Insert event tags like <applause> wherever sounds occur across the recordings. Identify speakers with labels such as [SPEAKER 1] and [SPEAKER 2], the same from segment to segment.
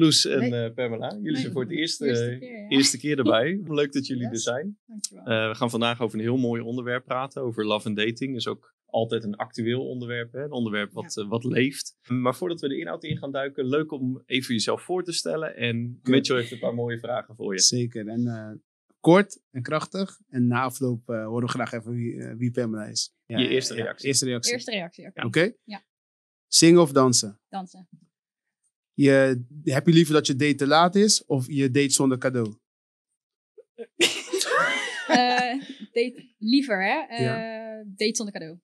[SPEAKER 1] Loes en
[SPEAKER 2] Nee.
[SPEAKER 1] eh, Pamela. Jullie
[SPEAKER 2] Nee.
[SPEAKER 1] zijn voor het eerst,
[SPEAKER 3] Eerste
[SPEAKER 1] eh,
[SPEAKER 3] keer, ja.
[SPEAKER 1] eerste keer erbij. <laughs> Leuk dat jullie
[SPEAKER 2] Yes.
[SPEAKER 1] er zijn.
[SPEAKER 3] Dankjewel.
[SPEAKER 1] Eh, we gaan vandaag over een heel mooi onderwerp praten. Over love en dating. Is ook altijd een actueel onderwerp. Hè? Een onderwerp wat, wat leeft. Maar voordat we de inhoud in gaan duiken. Leuk om even jezelf voor te stellen. En Mitchell heeft een paar mooie vragen voor je.
[SPEAKER 4] Zeker. En eh, kort en krachtig. En na afloop eh, horen we graag even wie, eh, wie Pamela is. Ja,
[SPEAKER 1] Je eerste
[SPEAKER 4] ja,
[SPEAKER 1] reactie.
[SPEAKER 4] Eerste reactie.
[SPEAKER 3] Eerste reactie, oké.
[SPEAKER 4] Oké?
[SPEAKER 3] Ja.
[SPEAKER 4] Zingen of dansen?
[SPEAKER 3] Dansen.
[SPEAKER 4] Je, heb je liever dat je date te laat is of je date zonder cadeau? <laughs>
[SPEAKER 3] Eh, date liever, hè? Eh,
[SPEAKER 4] Ja.
[SPEAKER 3] Date zonder cadeau.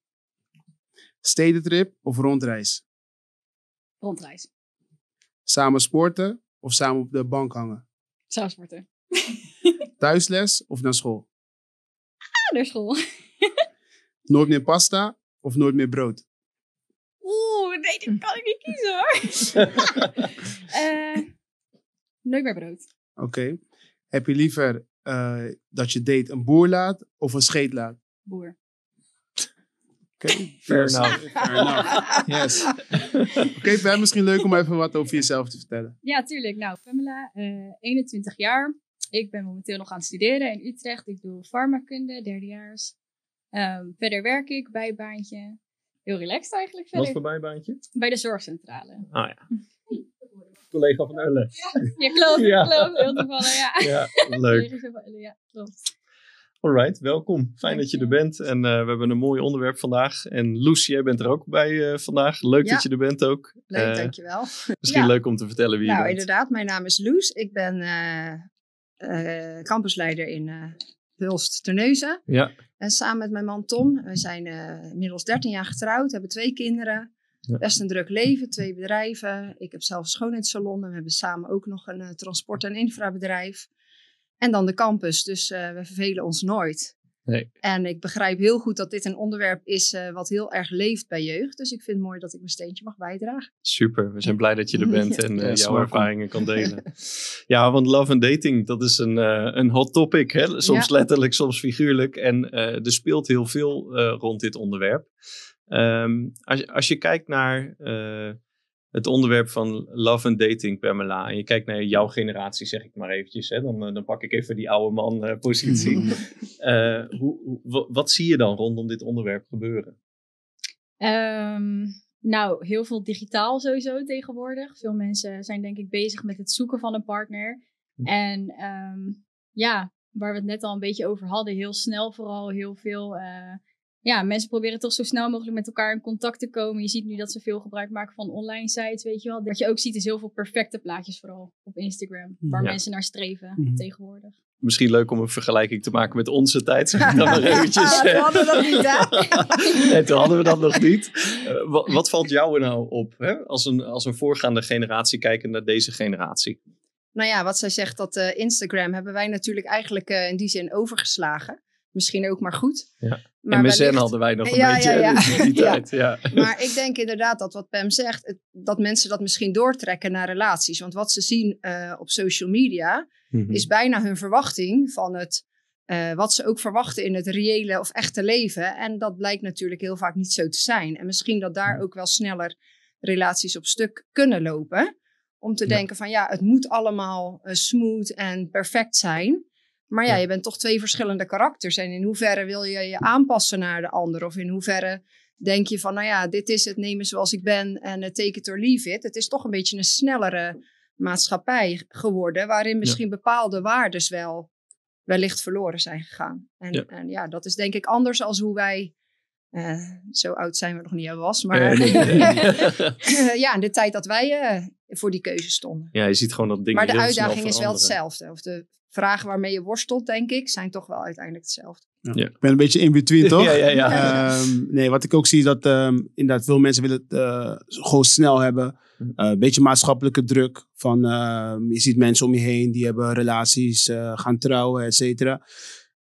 [SPEAKER 4] Stedentrip of rondreis?
[SPEAKER 3] Rondreis.
[SPEAKER 4] Samen sporten of samen op de bank hangen?
[SPEAKER 3] Zaalsporten. <laughs>
[SPEAKER 4] Thuisles of naar school?
[SPEAKER 3] Ah, naar school. <laughs>
[SPEAKER 4] Nooit meer pasta of nooit meer brood?
[SPEAKER 3] Nee, dat kan ik niet kiezen hoor. <laughs> Eh, nooit meer brood.
[SPEAKER 4] Oké. Heb je liever eh, dat je date een boer laat of een scheet laat?
[SPEAKER 3] Boer.
[SPEAKER 4] Oké.
[SPEAKER 1] Fair
[SPEAKER 4] Yes.
[SPEAKER 1] enough.
[SPEAKER 4] Fair enough. <laughs> Yes. Oké, Pam, misschien leuk om even wat over jezelf te vertellen.
[SPEAKER 3] Ja, tuurlijk. Nou, Pamela, eh 21 jaar. Ik ben momenteel nog aan het studeren in Utrecht. Ik doe farmakunde, derdejaars. Ehm verder werk ik, bijbaantje. Heel relaxed eigenlijk
[SPEAKER 1] Wat
[SPEAKER 3] verder.
[SPEAKER 1] voor bijbaantje?
[SPEAKER 3] Bij de zorgcentrale.
[SPEAKER 1] Ah ja. <laughs> Collega van Ulle.
[SPEAKER 3] Ja, klopt.
[SPEAKER 1] Ja.
[SPEAKER 3] Klopt, heel toevallig, ja.
[SPEAKER 1] Ja, <laughs> leuk.
[SPEAKER 3] Collega van Ja, klopt.
[SPEAKER 1] Alright, welkom. Fijn dat je er bent. En eh, we hebben een mooi onderwerp vandaag. En Loes, jij bent er ook bij eh, vandaag. Leuk
[SPEAKER 2] Ja.
[SPEAKER 1] dat je er bent ook.
[SPEAKER 2] Leuk,
[SPEAKER 1] Eh,
[SPEAKER 2] dankjewel.
[SPEAKER 1] Misschien
[SPEAKER 2] Ja.
[SPEAKER 1] leuk om te vertellen wie je
[SPEAKER 2] Nou,
[SPEAKER 1] bent.
[SPEAKER 2] inderdaad, mijn naam is Loes. Ik ben eh, eh, campusleider in eh Hulst Terneuzen.
[SPEAKER 1] Ja,
[SPEAKER 2] En samen met mijn man Tom, we zijn eh, inmiddels 13 jaar getrouwd, hebben twee kinderen.
[SPEAKER 1] Ja.
[SPEAKER 2] Best een druk leven, twee bedrijven. Ik heb zelf schoonheidssalon en we hebben samen ook nog een eh, transport- en infrabedrijf. En dan de campus, dus eh, we vervelen ons nooit.
[SPEAKER 1] Nee.
[SPEAKER 2] En ik begrijp heel goed dat dit een onderwerp is eh, wat heel erg leeft bij jeugd. Dus ik vind het mooi dat ik mijn steentje mag bijdragen.
[SPEAKER 1] super. We zijn blij dat je er bent <laughs> en eh, jouw ervaringen kan delen. <laughs> ja, want love en dating, dat is een, eh, een hot topic. Hè? Soms
[SPEAKER 2] Ja.
[SPEAKER 1] letterlijk, soms figuurlijk. En eh, er speelt heel veel eh, rond dit onderwerp. Ehm, als, je- als je kijkt naar eh, het onderwerp van love en dating, Pamela, en je kijkt naar jouw generatie, zeg ik maar eventjes, hè, dan, eh, dan pak ik even die oude man eh, positie. <laughs> Eh, hoe, hoe- wa- wat zie je dan rondom dit onderwerp gebeuren?
[SPEAKER 3] Ehm, nou, heel veel digitaal sowieso tegenwoordig. Veel mensen zijn denk ik bezig met het zoeken van een partner.
[SPEAKER 1] Hm.
[SPEAKER 3] En ehm, ja, waar we het net al een beetje over hadden, heel snel vooral heel veel. eh, ja, mensen proberen toch zo snel mogelijk met elkaar in contact te komen. Je ziet nu dat ze veel gebruik maken van online sites, weet je wel. Wat je ook ziet is heel veel perfecte plaatjes vooral op Instagram. Waar
[SPEAKER 1] Ja.
[SPEAKER 3] mensen naar streven
[SPEAKER 4] Mhm.
[SPEAKER 3] tegenwoordig.
[SPEAKER 1] Misschien leuk om een vergelijking te maken met onze tijd, zeg <laughs> ik dan maar eventjes.
[SPEAKER 2] we hadden dat niet, hè? <laughs>
[SPEAKER 1] nee, toen hadden we dat nog niet. Eh, wat, wat valt jou nou op hè? Als, een, als een voorgaande generatie kijken naar deze generatie?
[SPEAKER 2] Nou ja, wat zij zegt, dat eh, Instagram hebben wij natuurlijk eigenlijk eh, in die zin overgeslagen. Misschien ook maar goed.
[SPEAKER 1] Ja.
[SPEAKER 2] Maar
[SPEAKER 1] en MSN
[SPEAKER 2] wellicht-
[SPEAKER 1] hadden wij nog een
[SPEAKER 2] Ja,
[SPEAKER 1] beetje
[SPEAKER 2] ja, ja.
[SPEAKER 1] hè, in die <laughs>
[SPEAKER 2] Ja.
[SPEAKER 1] tijd. Ja.
[SPEAKER 2] Maar ik denk inderdaad dat wat Pam zegt, het- dat mensen dat misschien doortrekken naar relaties. Want wat ze zien eh, op social media
[SPEAKER 1] Mhm.
[SPEAKER 2] is bijna hun verwachting van het, eh, wat ze ook verwachten in het reële of echte leven. En dat blijkt natuurlijk heel vaak niet zo te zijn. En misschien dat daar ook wel sneller relaties op stuk kunnen lopen. Om te
[SPEAKER 1] Ja.
[SPEAKER 2] denken van ja, het moet allemaal eh, smooth en perfect zijn. Maar ja,
[SPEAKER 1] Ja.
[SPEAKER 2] je bent toch twee verschillende karakters. En in hoeverre wil je je aanpassen naar de ander? Of in hoeverre denk je van, nou ja, dit is het, neem me zoals ik ben en eh, take it or leave it. Het is toch een beetje een snellere maatschappij geworden, waarin misschien bepaalde waardes wel wellicht verloren zijn gegaan. En
[SPEAKER 1] Ja.
[SPEAKER 2] en ja dat is denk ik anders als hoe wij, eh, zo oud zijn we nog niet, was, maar
[SPEAKER 1] Eh, nee, nee. <laughs>
[SPEAKER 2] ja, in de tijd dat wij voor die keuze stonden.
[SPEAKER 1] ja, je ziet gewoon dat dingen
[SPEAKER 2] Maar de uitdaging is wel hetzelfde. Of de vragen waarmee je worstelt, denk ik, zijn toch wel uiteindelijk hetzelfde.
[SPEAKER 4] Ik ben een beetje in between, <laughs> toch?
[SPEAKER 1] Ja, ja, ja.
[SPEAKER 4] Ehm, nee, wat ik ook zie is dat ehm, inderdaad veel mensen willen het eh, gewoon snel hebben.
[SPEAKER 1] Hm.
[SPEAKER 4] Eh, een beetje maatschappelijke druk. Van, ehm, je ziet mensen om je heen die hebben relaties, eh, gaan trouwen, et cetera.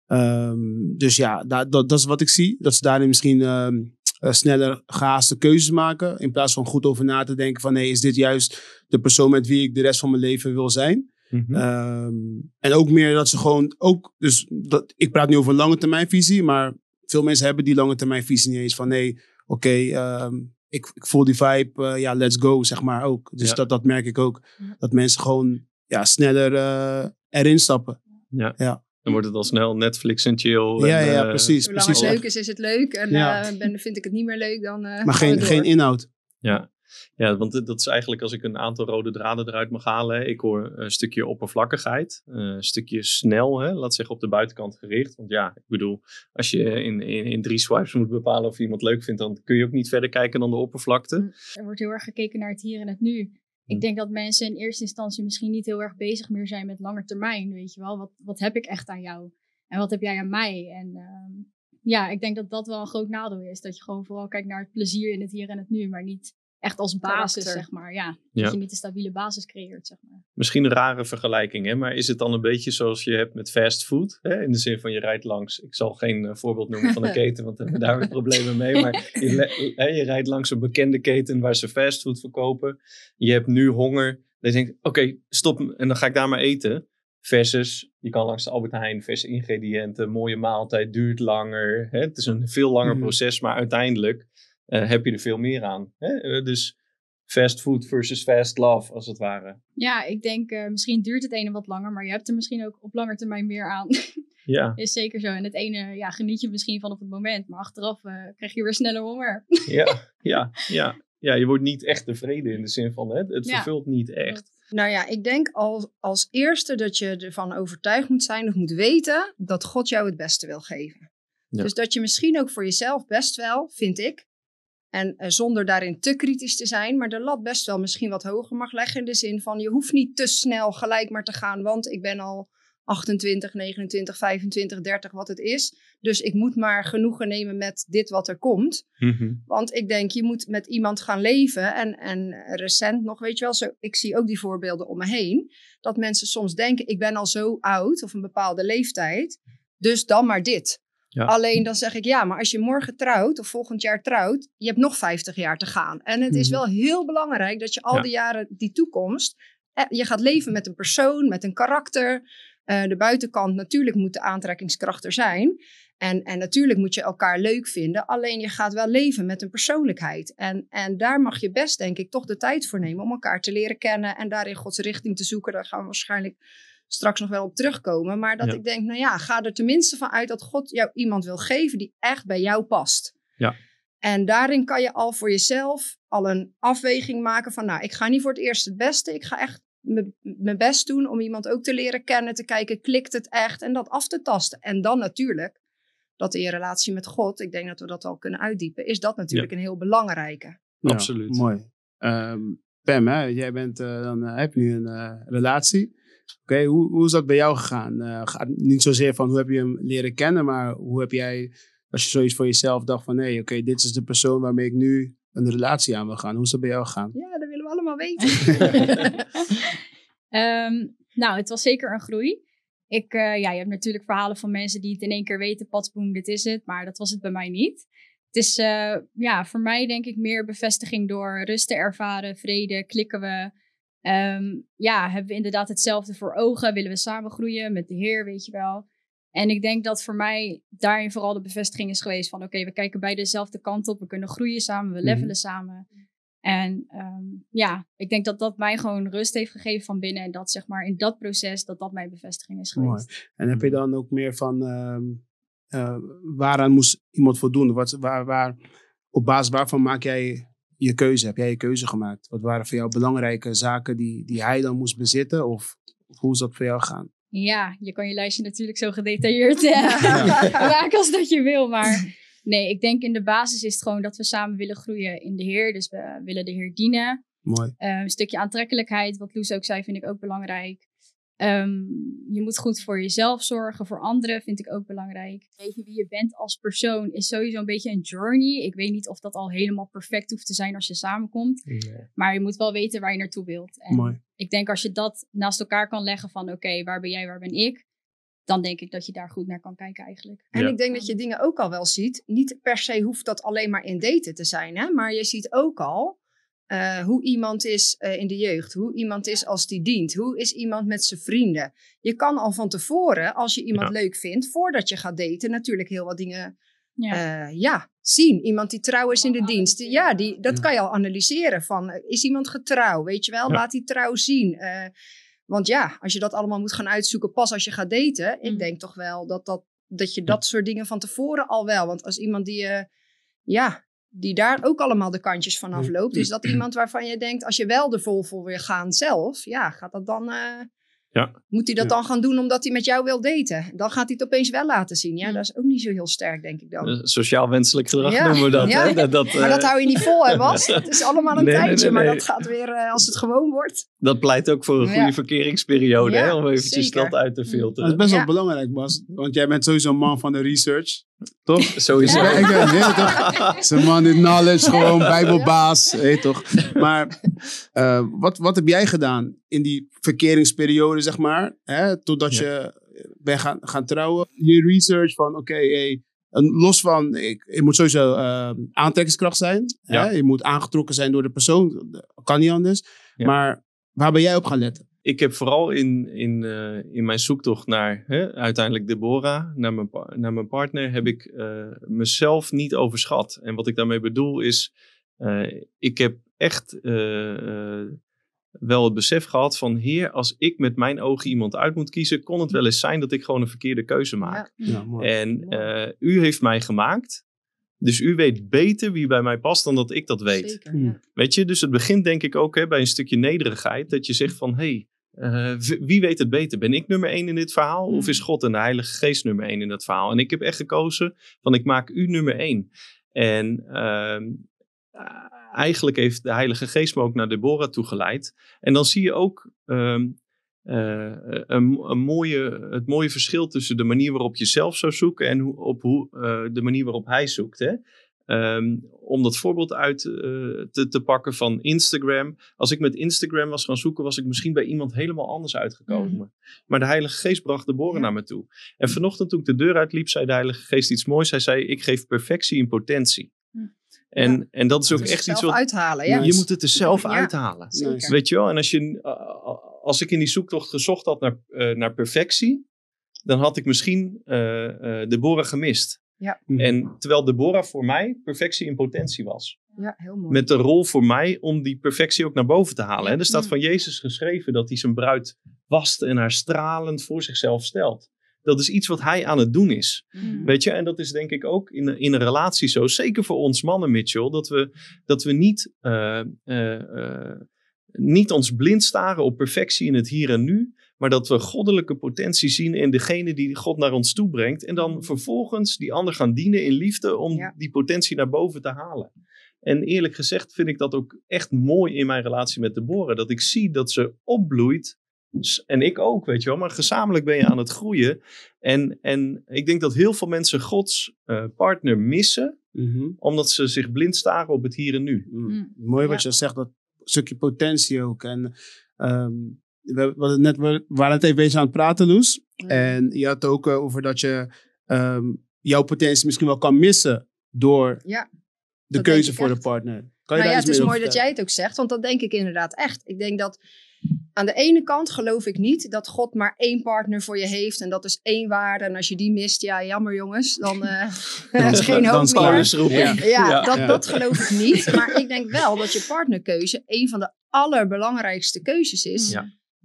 [SPEAKER 4] Ehm, dus ja, dat, dat, dat is wat ik zie. Dat ze daarin misschien ehm, sneller gehaaste keuzes maken. In plaats van goed over na te denken van... nee, is dit juist de persoon met wie ik de rest van mijn leven wil zijn?
[SPEAKER 1] Mhm.
[SPEAKER 4] Ehm, en ook meer dat ze gewoon ook, dus dat, ik praat nu over lange termijn visie, maar veel mensen hebben die lange termijn visie niet eens van nee, oké, ehm, ik, ik voel die vibe, eh, ja, let's go, zeg maar ook. Dus
[SPEAKER 1] Ja.
[SPEAKER 4] dat, dat merk ik ook.
[SPEAKER 3] Ja.
[SPEAKER 4] Dat mensen gewoon ja, sneller eh, erin stappen.
[SPEAKER 1] Dan wordt het al snel Netflix en chill.
[SPEAKER 4] ja,
[SPEAKER 1] en,
[SPEAKER 4] ja,
[SPEAKER 1] eh,
[SPEAKER 4] precies.
[SPEAKER 2] Zolang
[SPEAKER 4] precies.
[SPEAKER 2] het leuk is, is het leuk. En
[SPEAKER 4] Ja.
[SPEAKER 2] eh, ben, vind ik het niet meer leuk, dan
[SPEAKER 4] Maar
[SPEAKER 2] eh
[SPEAKER 4] geen, geen inhoud.
[SPEAKER 1] Ja. Ja, want dat is eigenlijk als ik een aantal rode draden eruit mag halen. hè. Ik hoor een stukje oppervlakkigheid, eh, een stukje snel, hè, laat zeggen op de buitenkant gericht. Want ja, ik bedoel, als je in, in, in drie swipes moet bepalen of je iemand leuk vindt, dan kun je ook niet verder kijken dan de oppervlakte.
[SPEAKER 3] Er wordt heel erg gekeken naar het hier en het nu. Ik denk dat mensen in eerste instantie misschien niet heel erg bezig meer zijn met langer termijn. Weet je wel, wat, wat heb ik echt aan jou? En wat heb jij aan mij? En ehm, ja, ik denk dat dat wel een groot nadeel is. Dat je gewoon vooral kijkt naar het plezier in het hier en het nu. Maar niet echt als basis,
[SPEAKER 2] Karakter.
[SPEAKER 3] zeg maar. Ja,
[SPEAKER 1] Ja.
[SPEAKER 3] dat je niet een stabiele basis creëert, zeg maar.
[SPEAKER 1] Misschien een rare vergelijking, hè? maar is het dan een beetje zoals je hebt met fastfood? Hè? In de zin van je rijdt langs, ik zal geen eh, voorbeeld noemen van een <laughs> keten, want we hebben daar weer problemen mee. Maar je, hè, je rijdt langs een bekende keten waar ze fastfood verkopen. Je hebt nu honger. Dan denk je, oké, stop en dan ga ik daar maar eten. Versus, je kan langs de Albert Heijn, verse ingrediënten, mooie maaltijd, duurt langer. Hè? Het is een veel langer
[SPEAKER 4] Mhm.
[SPEAKER 1] proces, maar uiteindelijk eh, heb je er veel meer aan. Hè? Eh, dus fast food versus fast love, als het ware.
[SPEAKER 3] Ja, ik denk eh, misschien duurt het ene wat langer. Maar je hebt er misschien ook op lange termijn meer aan. <laughs>
[SPEAKER 1] Ja,
[SPEAKER 3] is zeker zo. En het ene ja, geniet je misschien van op het moment. Maar achteraf eh, krijg je weer sneller honger.
[SPEAKER 1] ja, <laughs> ja, ja. Ja, je wordt niet echt tevreden in de zin van hè, het
[SPEAKER 3] Ja.
[SPEAKER 1] vervult niet echt.
[SPEAKER 2] Nou ja, ik denk als, als eerste dat je ervan overtuigd moet zijn of moet weten dat God jou het beste wil geven.
[SPEAKER 1] Ja.
[SPEAKER 2] Dus dat je misschien ook voor jezelf best wel, vind ik, en eh, zonder daarin te kritisch te zijn, maar de lat best wel misschien wat hoger mag leggen. In de zin van je hoeft niet te snel gelijk maar te gaan, want ik ben al 28, 29, 25, 30, wat het is. Dus ik moet maar genoegen nemen met dit wat er komt.
[SPEAKER 1] Mhm.
[SPEAKER 2] Want ik denk, je moet met iemand gaan leven. En, en recent nog, weet je wel, zo, ik zie ook die voorbeelden om me heen. Dat mensen soms denken, ik ben al zo oud of een bepaalde leeftijd. Dus dan maar dit.
[SPEAKER 1] Ja.
[SPEAKER 2] Alleen dan zeg ik, ja, maar als je morgen trouwt of volgend jaar trouwt, je hebt nog 50 jaar te gaan. En het is
[SPEAKER 4] Mhm.
[SPEAKER 2] wel heel belangrijk dat je al die jaren, die toekomst, eh, je gaat leven met een persoon, met een karakter. Eh, de buitenkant, natuurlijk moet de aantrekkingskracht er zijn. En, en natuurlijk moet je elkaar leuk vinden. Alleen je gaat wel leven met een persoonlijkheid. En, en daar mag je best, denk ik, toch de tijd voor nemen om elkaar te leren kennen. En daarin Gods richting te zoeken. Daar gaan we waarschijnlijk straks nog wel op terugkomen. Maar dat
[SPEAKER 1] Ja.
[SPEAKER 2] ik denk, nou ja, ga er tenminste van uit dat God jou iemand wil geven die echt bij jou past.
[SPEAKER 1] Ja.
[SPEAKER 2] En daarin kan je al voor jezelf al een afweging maken van, nou, ik ga niet voor het eerst het beste. Ik ga echt mijn best doen om iemand ook te leren kennen, te kijken, klikt het echt en dat af te tasten. En dan natuurlijk, dat in je relatie met God, ik denk dat we dat al kunnen uitdiepen, is dat natuurlijk een heel belangrijke.
[SPEAKER 4] Ja,
[SPEAKER 1] Absoluut.
[SPEAKER 4] Mooi. Ehm, Pam, hè, jij bent, eh, dan eh, heb je nu een eh, relatie. Oké, hoe, hoe is dat bij jou gegaan? Eh, niet zozeer van hoe heb je hem leren kennen, maar hoe heb jij, als je zoiets voor jezelf dacht van, nee, oké, dit is de persoon waarmee ik nu een relatie aan wil gaan. Hoe is dat bij jou gegaan?
[SPEAKER 2] Ja, dat willen we allemaal weten. <laughs>
[SPEAKER 3] Ehm, nou, het was zeker een groei. Ik, eh, ja, je hebt natuurlijk verhalen van mensen die het in één keer weten, patsboom, dit is het. Maar dat was het bij mij niet. Het is eh, ja, voor mij denk ik meer bevestiging door rust te ervaren, vrede, klikken we. Ehm, ja, hebben we inderdaad hetzelfde voor ogen? Willen we samen groeien met de Heer, weet je wel? En ik denk dat voor mij daarin vooral de bevestiging is geweest van... oké, we kijken beide dezelfde kant op, we kunnen groeien samen, we
[SPEAKER 4] Mhm.
[SPEAKER 3] levelen samen. En ehm, ja, ik denk dat dat mij gewoon rust heeft gegeven van binnen. En dat zeg maar in dat proces, dat dat mijn bevestiging is
[SPEAKER 4] Mooi.
[SPEAKER 3] geweest.
[SPEAKER 4] En heb je dan ook meer van, ehm, eh, waaraan moest iemand voldoen? Wat, waar, waar, op basis waarvan maak jij je keuze? Heb jij je keuze gemaakt? Wat waren voor jou belangrijke zaken die, die hij dan moest bezitten? Of, of hoe is dat voor jou gegaan?
[SPEAKER 3] Ja, je kan je lijstje natuurlijk zo gedetailleerd eh, <laughs> <laughs> maken als dat je wil. Maar nee, ik denk in de basis is het gewoon dat we samen willen groeien in de Heer. Dus we willen de Heer dienen.
[SPEAKER 4] Mooi.
[SPEAKER 3] Eh, een stukje aantrekkelijkheid, wat Loes ook zei, vind ik ook belangrijk. Ehm, je moet goed voor jezelf zorgen, voor anderen vind ik ook belangrijk. Weten wie je bent als persoon is sowieso een beetje een journey. Ik weet niet of dat al helemaal perfect hoeft te zijn als je samenkomt. Maar je moet wel weten waar je naartoe wilt. En
[SPEAKER 4] Mooi.
[SPEAKER 3] ik denk als je dat naast elkaar kan leggen van oké, waar ben jij, waar ben ik? Dan denk ik dat je daar goed naar kan kijken eigenlijk.
[SPEAKER 2] En
[SPEAKER 1] Ja.
[SPEAKER 2] ik denk dat je dingen ook al wel ziet. Niet per se hoeft dat alleen maar in daten te zijn. Hè? Maar je ziet ook al eh, hoe iemand is eh, in de jeugd. Hoe iemand is als die dient. Hoe is iemand met zijn vrienden. Je kan al van tevoren, als je iemand leuk vindt, voordat je gaat daten, natuurlijk heel wat dingen
[SPEAKER 3] Ja.
[SPEAKER 2] eh, ja, zien. Iemand die trouw is in de dienst. Ja, die, dat
[SPEAKER 4] Ja.
[SPEAKER 2] kan je al analyseren. Van, is iemand getrouw? Weet je wel,
[SPEAKER 1] Ja.
[SPEAKER 2] laat die trouw zien. Eh, want ja, als je dat allemaal moet gaan uitzoeken pas als je gaat daten. Ik
[SPEAKER 3] Mm.
[SPEAKER 2] denk toch wel dat, dat, dat je dat soort dingen van tevoren al wel. Want als iemand die, eh, ja, die daar ook allemaal de kantjes van afloopt. Is dat <clears throat> iemand waarvan je denkt, als je wel er vol voor wil gaan zelf. Ja, gaat dat dan... eh,
[SPEAKER 1] Ja.
[SPEAKER 2] Moet hij dat
[SPEAKER 4] Ja.
[SPEAKER 2] dan gaan doen omdat hij met jou wil daten? Dan gaat hij het opeens wel laten zien. Ja, dat is ook niet zo heel sterk, denk ik dan.
[SPEAKER 1] Eh, Sociaal wenselijk gedrag
[SPEAKER 2] Ja,
[SPEAKER 1] noemen we dat.
[SPEAKER 2] ja.
[SPEAKER 1] Hè? Dat, dat,
[SPEAKER 2] Maar dat
[SPEAKER 1] eh,
[SPEAKER 2] hou je niet vol, hè, <laughs> Bas? Het is allemaal een
[SPEAKER 1] Nee, nee,
[SPEAKER 2] tijdje,
[SPEAKER 1] nee,
[SPEAKER 2] maar dat gaat weer eh, als het gewoon wordt.
[SPEAKER 1] dat pleit ook voor een goede
[SPEAKER 2] Ja.
[SPEAKER 1] verkeringsperiode.
[SPEAKER 2] Ja,
[SPEAKER 1] hè? Om eventjes
[SPEAKER 2] zeker.
[SPEAKER 1] dat uit te
[SPEAKER 4] Dat is
[SPEAKER 1] filteren.
[SPEAKER 4] best wel
[SPEAKER 2] Ja.
[SPEAKER 4] belangrijk, Bas. Want jij bent sowieso een man van de research. Toch? <laughs>
[SPEAKER 1] Sowieso.
[SPEAKER 4] Ja, ik ben, nee, toch? <laughs> Zijn man in knowledge, gewoon bijbelbaas. Weet toch? Maar eh, wat, wat heb jij gedaan in die verkeringsperiode, zeg maar? Hè, totdat je bent gaan, gaan trouwen. Je research van, oké, hey, een- los van, ik, je moet sowieso eh, aantrekkingskracht zijn.
[SPEAKER 1] Ja.
[SPEAKER 4] Hè? Je moet aangetrokken zijn door de persoon. Kan niet anders.
[SPEAKER 1] Ja.
[SPEAKER 4] Maar waar ben jij op gaan letten?
[SPEAKER 1] Ik heb vooral in, in, eh, in mijn zoektocht naar hè, uiteindelijk Deborah, naar mijn, naar mijn partner, heb ik eh, mezelf niet overschat. En wat ik daarmee bedoel is, eh, ik heb echt wel het besef gehad van, heer, als ik met mijn ogen iemand uit moet kiezen, kon het wel eens zijn dat ik gewoon een verkeerde keuze maak.
[SPEAKER 4] Ja, mooi.
[SPEAKER 1] En eh, u heeft mij gemaakt, dus u weet beter wie bij mij past dan dat ik dat weet.
[SPEAKER 2] Zeker,
[SPEAKER 4] Hmm.
[SPEAKER 2] ja.
[SPEAKER 1] Weet je, dus het begint denk ik ook hè, bij een stukje nederigheid. Dat je zegt van, hé, hey, eh, wie weet het beter? Ben ik nummer één in dit verhaal? Of
[SPEAKER 3] Mm.
[SPEAKER 1] is God en de Heilige Geest nummer één in dat verhaal? En ik heb echt gekozen van, ik maak u nummer één. En ehm, eh, eigenlijk heeft de Heilige Geest me ook naar Deborah toegeleid. En dan zie je ook ehm, eh, een, een mooie, het mooie verschil tussen de manier waarop je zelf zou zoeken en hoe, op hoe, de manier waarop hij zoekt. Hè? Ehm, om dat voorbeeld uit eh, te, te pakken van Instagram. Als ik met Instagram was gaan zoeken, was ik misschien bij iemand helemaal anders uitgekomen. Maar de Heilige Geest bracht de boren
[SPEAKER 2] Ja.
[SPEAKER 1] naar me toe. En vanochtend toen ik de deur uitliep, zei de Heilige Geest iets moois. Hij zei, ik geef perfectie in potentie.
[SPEAKER 3] Hm.
[SPEAKER 1] En,
[SPEAKER 2] Ja.
[SPEAKER 1] en dat is ook
[SPEAKER 2] Dus
[SPEAKER 1] echt iets wat...
[SPEAKER 2] uithalen, ja.
[SPEAKER 1] Je moet het er zelf
[SPEAKER 2] Ja.
[SPEAKER 1] uithalen.
[SPEAKER 2] Zeker.
[SPEAKER 1] Weet je wel? En als, je, uh, als ik in die zoektocht gezocht had naar, uh, naar perfectie, dan had ik misschien uh, uh, Deborah gemist.
[SPEAKER 2] Ja.
[SPEAKER 4] Mhm.
[SPEAKER 1] En terwijl Deborah voor mij perfectie in potentie was.
[SPEAKER 2] Ja, heel mooi.
[SPEAKER 1] Met de rol voor mij om die perfectie ook naar boven te halen. En er staat
[SPEAKER 3] Mm.
[SPEAKER 1] van Jezus geschreven dat hij zijn bruid wast en haar stralend voor zichzelf stelt. Dat is iets wat hij aan het doen is.
[SPEAKER 2] Mhm.
[SPEAKER 1] Weet je, en dat is denk ik ook in, een- in een relatie zo. Zeker voor ons mannen, Mitchell. Dat we, dat we niet, eh, eh, eh, niet ons blind staren op perfectie in het hier en nu. Maar dat we goddelijke potentie zien in degene die God naar ons toe brengt. En dan vervolgens die ander gaan dienen in liefde om
[SPEAKER 2] Ja.
[SPEAKER 1] die potentie naar boven te halen. En eerlijk gezegd vind ik dat ook echt mooi in mijn relatie met Deborah. Dat ik zie dat ze opbloeit. En ik ook, weet je wel. Maar gezamenlijk ben je aan het groeien. En, en ik denk dat heel veel mensen Gods eh, partner missen.
[SPEAKER 4] Mhm.
[SPEAKER 1] Omdat ze zich blind staren op het hier en nu.
[SPEAKER 4] Mm.
[SPEAKER 3] Mm.
[SPEAKER 4] Mooi wat je zegt, dat stukje potentie ook. En ehm, we, we, hadden net, we waren het even bezig aan het praten, Loes. En je had het ook eh, over dat je ehm, jouw potentie misschien wel kan missen door
[SPEAKER 2] Ja,
[SPEAKER 4] de keuze voor de partner. Kan je
[SPEAKER 2] nou
[SPEAKER 4] daar
[SPEAKER 2] ja,
[SPEAKER 4] iets
[SPEAKER 2] het is mooi dat jij het ook zegt, want dat denk ik inderdaad echt. Ik denk dat aan de ene kant geloof ik niet dat God maar één partner voor je heeft en dat is één waarde. En als je die mist, ja, jammer jongens, dan eh <laughs> <laughs>
[SPEAKER 4] Dan-
[SPEAKER 2] is geen hoop meer.
[SPEAKER 4] Ja.
[SPEAKER 2] Ja,
[SPEAKER 1] Ja.
[SPEAKER 2] dat,
[SPEAKER 4] Ja.
[SPEAKER 2] dat geloof ik niet. Maar ik denk wel dat je partnerkeuze een van de allerbelangrijkste keuzes is.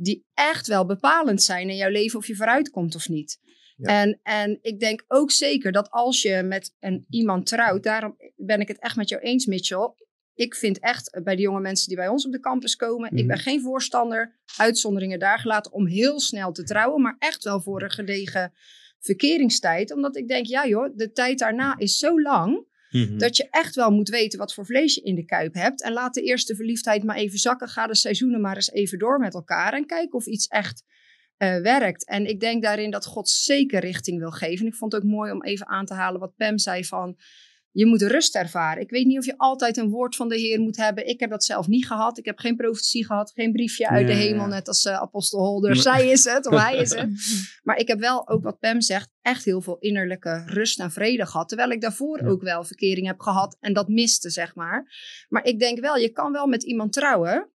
[SPEAKER 2] Die echt wel bepalend zijn in jouw leven of je vooruit komt of niet.
[SPEAKER 1] Ja.
[SPEAKER 2] En, en ik denk ook zeker dat als je met een, iemand trouwt, daarom ben ik het echt met jou eens, Mitchell. Ik vind echt bij de jonge mensen die bij ons op de campus komen, ik ben
[SPEAKER 4] Mhm.
[SPEAKER 2] geen voorstander, uitzonderingen daar gelaten, om heel snel te trouwen, maar echt wel voor een gedegen verkeringstijd. Omdat ik denk, ja joh, de tijd daarna is zo lang.
[SPEAKER 1] Mhm.
[SPEAKER 2] Dat je echt wel moet weten wat voor vlees je in de kuip hebt. En laat de eerste verliefdheid maar even zakken. Ga de seizoenen maar eens even door met elkaar. En kijk of iets echt eh, werkt. En ik denk daarin dat God zeker richting wil geven. En ik vond het ook mooi om even aan te halen wat Pam zei van... Je moet rust ervaren. Ik weet niet of je altijd een woord van de Heer moet hebben. Ik heb dat zelf niet gehad. Ik heb geen profetie gehad. Geen briefje uit de hemel. Net als eh, apostel Holder.
[SPEAKER 1] Nee.
[SPEAKER 2] Zij is het of hij is het. <laughs> Maar ik heb wel ook wat Pam zegt, echt heel veel innerlijke rust en vrede gehad. Terwijl ik daarvoor
[SPEAKER 1] Ja.
[SPEAKER 2] ook wel verkering heb gehad en dat miste, zeg maar. Maar ik denk wel, je kan wel met iemand trouwen.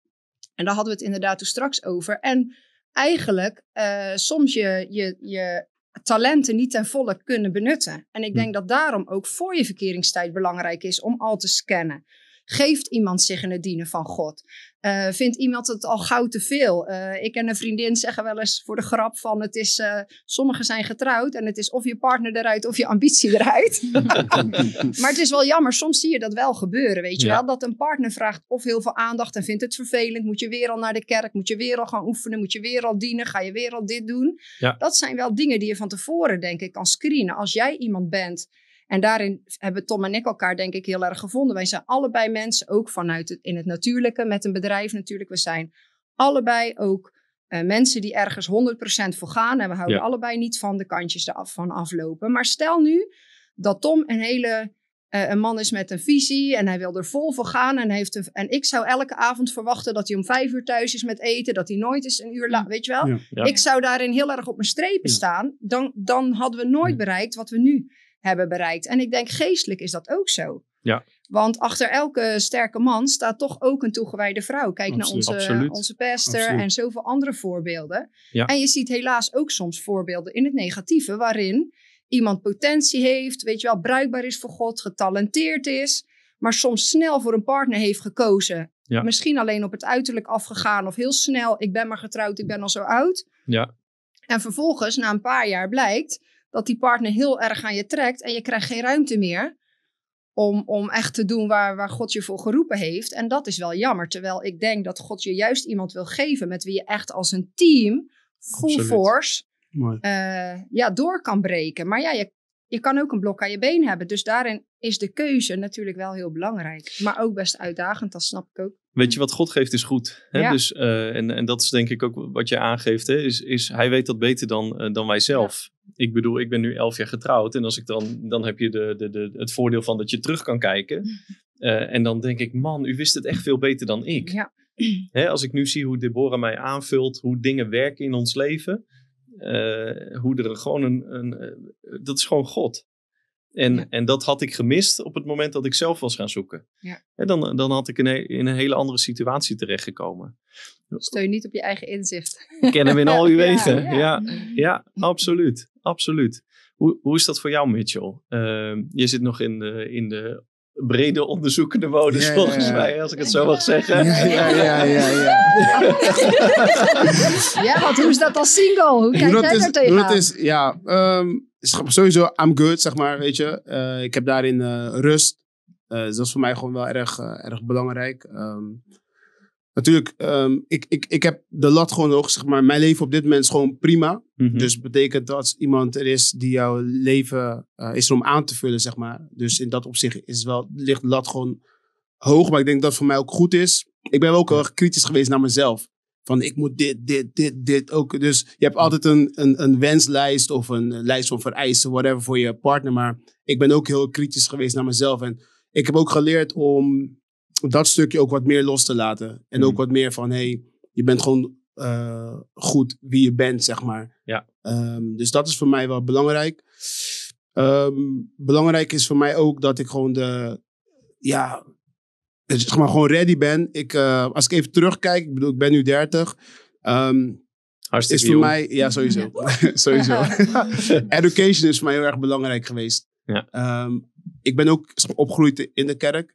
[SPEAKER 2] En daar hadden we het inderdaad toen straks over. En eigenlijk, eh, soms je, je, je talenten niet ten volle kunnen benutten. En ik denk dat daarom ook voor je verkeringstijd belangrijk is om al te scannen. Geeft iemand zich in het dienen van God? Uh, vindt iemand het al gauw te veel? Uh, ik en een vriendin zeggen wel eens voor de grap van het is, uh, sommigen zijn getrouwd en het is of je partner eruit of je ambitie eruit. <laughs> maar het is wel jammer, soms zie je dat wel gebeuren, weet je
[SPEAKER 1] Ja.
[SPEAKER 2] wel? Dat een partner vraagt of heel veel aandacht en vindt het vervelend. Moet je weer al naar de kerk? Moet je weer al gaan oefenen? Moet je weer al dienen? Ga je weer al dit doen?
[SPEAKER 1] Ja.
[SPEAKER 2] Dat zijn wel dingen die je van tevoren denk ik kan screenen. Als jij iemand bent en daarin hebben Tom en ik elkaar denk ik heel erg gevonden. Wij zijn allebei mensen, ook vanuit het, in het natuurlijke, met een bedrijf natuurlijk. We zijn allebei ook eh, mensen die ergens 100% voor gaan. En we houden
[SPEAKER 1] Ja.
[SPEAKER 2] allebei niet van de kantjes ervan aflopen. Maar stel nu dat Tom een hele... eh, een man is met een visie en hij wil er vol voor gaan. En, hij heeft een, en ik zou elke avond verwachten dat hij om vijf uur thuis is met eten. Dat hij nooit eens een uur laat. Weet je wel?
[SPEAKER 4] Ja.
[SPEAKER 1] Ja.
[SPEAKER 2] Ik zou daarin heel erg op mijn strepen
[SPEAKER 4] Ja.
[SPEAKER 2] staan. Dan, dan hadden we nooit bereikt wat we nu hebben bereikt. En ik denk geestelijk is dat ook zo.
[SPEAKER 1] Ja.
[SPEAKER 2] Want achter elke sterke man staat toch ook een toegewijde vrouw. Kijk
[SPEAKER 4] Absoluut.
[SPEAKER 2] naar onze,
[SPEAKER 1] Absoluut.
[SPEAKER 2] onze
[SPEAKER 4] Absoluut.
[SPEAKER 2] en zoveel andere voorbeelden.
[SPEAKER 1] Ja.
[SPEAKER 2] En je ziet helaas ook soms voorbeelden in het negatieve, waarin iemand potentie heeft, weet je wel, bruikbaar is voor God, getalenteerd is, maar soms snel voor een partner heeft gekozen.
[SPEAKER 1] Ja.
[SPEAKER 2] Misschien alleen op het uiterlijk afgegaan of heel snel, ik ben maar getrouwd, ik ben al zo oud.
[SPEAKER 1] Ja.
[SPEAKER 2] En vervolgens, na een paar jaar, blijkt dat die partner heel erg aan je trekt en je krijgt geen ruimte meer om, om echt te doen waar, waar God je voor geroepen heeft. En dat is wel jammer, terwijl ik denk dat God je juist iemand wil geven met wie je echt als een team, full
[SPEAKER 1] Absoluut.
[SPEAKER 2] force, eh, ja, door kan breken. Maar ja, je, je kan ook een blok aan je been hebben. Dus daarin is de keuze natuurlijk wel heel belangrijk. Maar ook best uitdagend, dat snap ik ook.
[SPEAKER 1] Weet je wat God geeft is goed. Hè?
[SPEAKER 2] Ja.
[SPEAKER 1] Dus, eh, en, en dat is denk ik ook wat je aangeeft. Hè? Is, is, hij weet dat beter dan, eh, dan wij zelf. Ik bedoel, ik ben nu elf jaar getrouwd. En als ik dan, dan heb je de, de, de, het voordeel van dat je terug kan kijken. Eh, en dan denk ik, man, u wist het echt veel beter dan ik.
[SPEAKER 2] Ja.
[SPEAKER 1] Hè, als ik nu zie hoe Deborah mij aanvult, hoe dingen werken in ons leven. Eh, hoe er gewoon een, een eh, dat is gewoon God. En,
[SPEAKER 2] Ja.
[SPEAKER 1] en dat had ik gemist op het moment dat ik zelf was gaan zoeken.
[SPEAKER 2] Ja.
[SPEAKER 1] Hè, dan, dan had ik in een, in een hele andere situatie terechtgekomen.
[SPEAKER 2] Steun niet op je eigen inzicht.
[SPEAKER 1] Ken hem in al uw <laughs> wegen.
[SPEAKER 2] ja.
[SPEAKER 1] Ja, ja. absoluut. absoluut. Hoe, hoe is dat voor jou, Mitchell? Ehm, je zit nog in de, in de brede onderzoekende modus,
[SPEAKER 4] Ja,
[SPEAKER 1] volgens
[SPEAKER 4] ja.
[SPEAKER 1] mij, als ik het zo mag zeggen.
[SPEAKER 4] Ja, ja, ja, ja. ja.
[SPEAKER 2] Ja, want hoe is dat als single? Hoe kijk
[SPEAKER 4] Hoe
[SPEAKER 2] jij
[SPEAKER 4] is,
[SPEAKER 2] daar tegenaan?
[SPEAKER 4] dat is, ja, ehm, is sowieso, I'm good, zeg maar, weet je. Eh, ik heb daarin eh, rust. Eh, dus dat is voor mij gewoon wel erg, erg belangrijk. Ehm, natuurlijk, ehm, ik, ik, ik heb de lat gewoon hoog, zeg maar. Mijn leven op dit moment is gewoon prima.
[SPEAKER 1] Mhm.
[SPEAKER 4] Dus betekent dat als iemand er is die jouw leven eh, is er om aan te vullen, zeg maar. Dus in dat opzicht is wel, ligt de lat gewoon hoog. Maar ik denk dat het voor mij ook goed is. Ik ben wel ook heel erg kritisch geweest naar mezelf. Van ik moet dit, dit, dit, dit ook. Dus je hebt altijd een, een, een wenslijst of een lijst van vereisten, whatever, voor je partner. Maar ik ben ook heel kritisch geweest naar mezelf. En ik heb ook geleerd om dat stukje ook wat meer los te laten. En ook
[SPEAKER 1] Mhm.
[SPEAKER 4] wat meer van, hey, je bent gewoon eh, goed wie je bent, zeg maar.
[SPEAKER 1] Ja.
[SPEAKER 4] Ehm, dus dat is voor mij wel belangrijk. Ehm, belangrijk is voor mij ook dat ik gewoon de, ja, zeg maar gewoon ready ben. Ik, eh, als ik even terugkijk, ik bedoel, ik ben nu 30. ehm,
[SPEAKER 1] Hartstikke
[SPEAKER 4] is voor
[SPEAKER 1] jong.
[SPEAKER 4] mij, ja, sowieso. <laughs> <laughs> sowieso. <laughs> Education is voor mij heel erg belangrijk geweest.
[SPEAKER 1] Ja.
[SPEAKER 4] Ehm, ik ben ook opgegroeid in de kerk.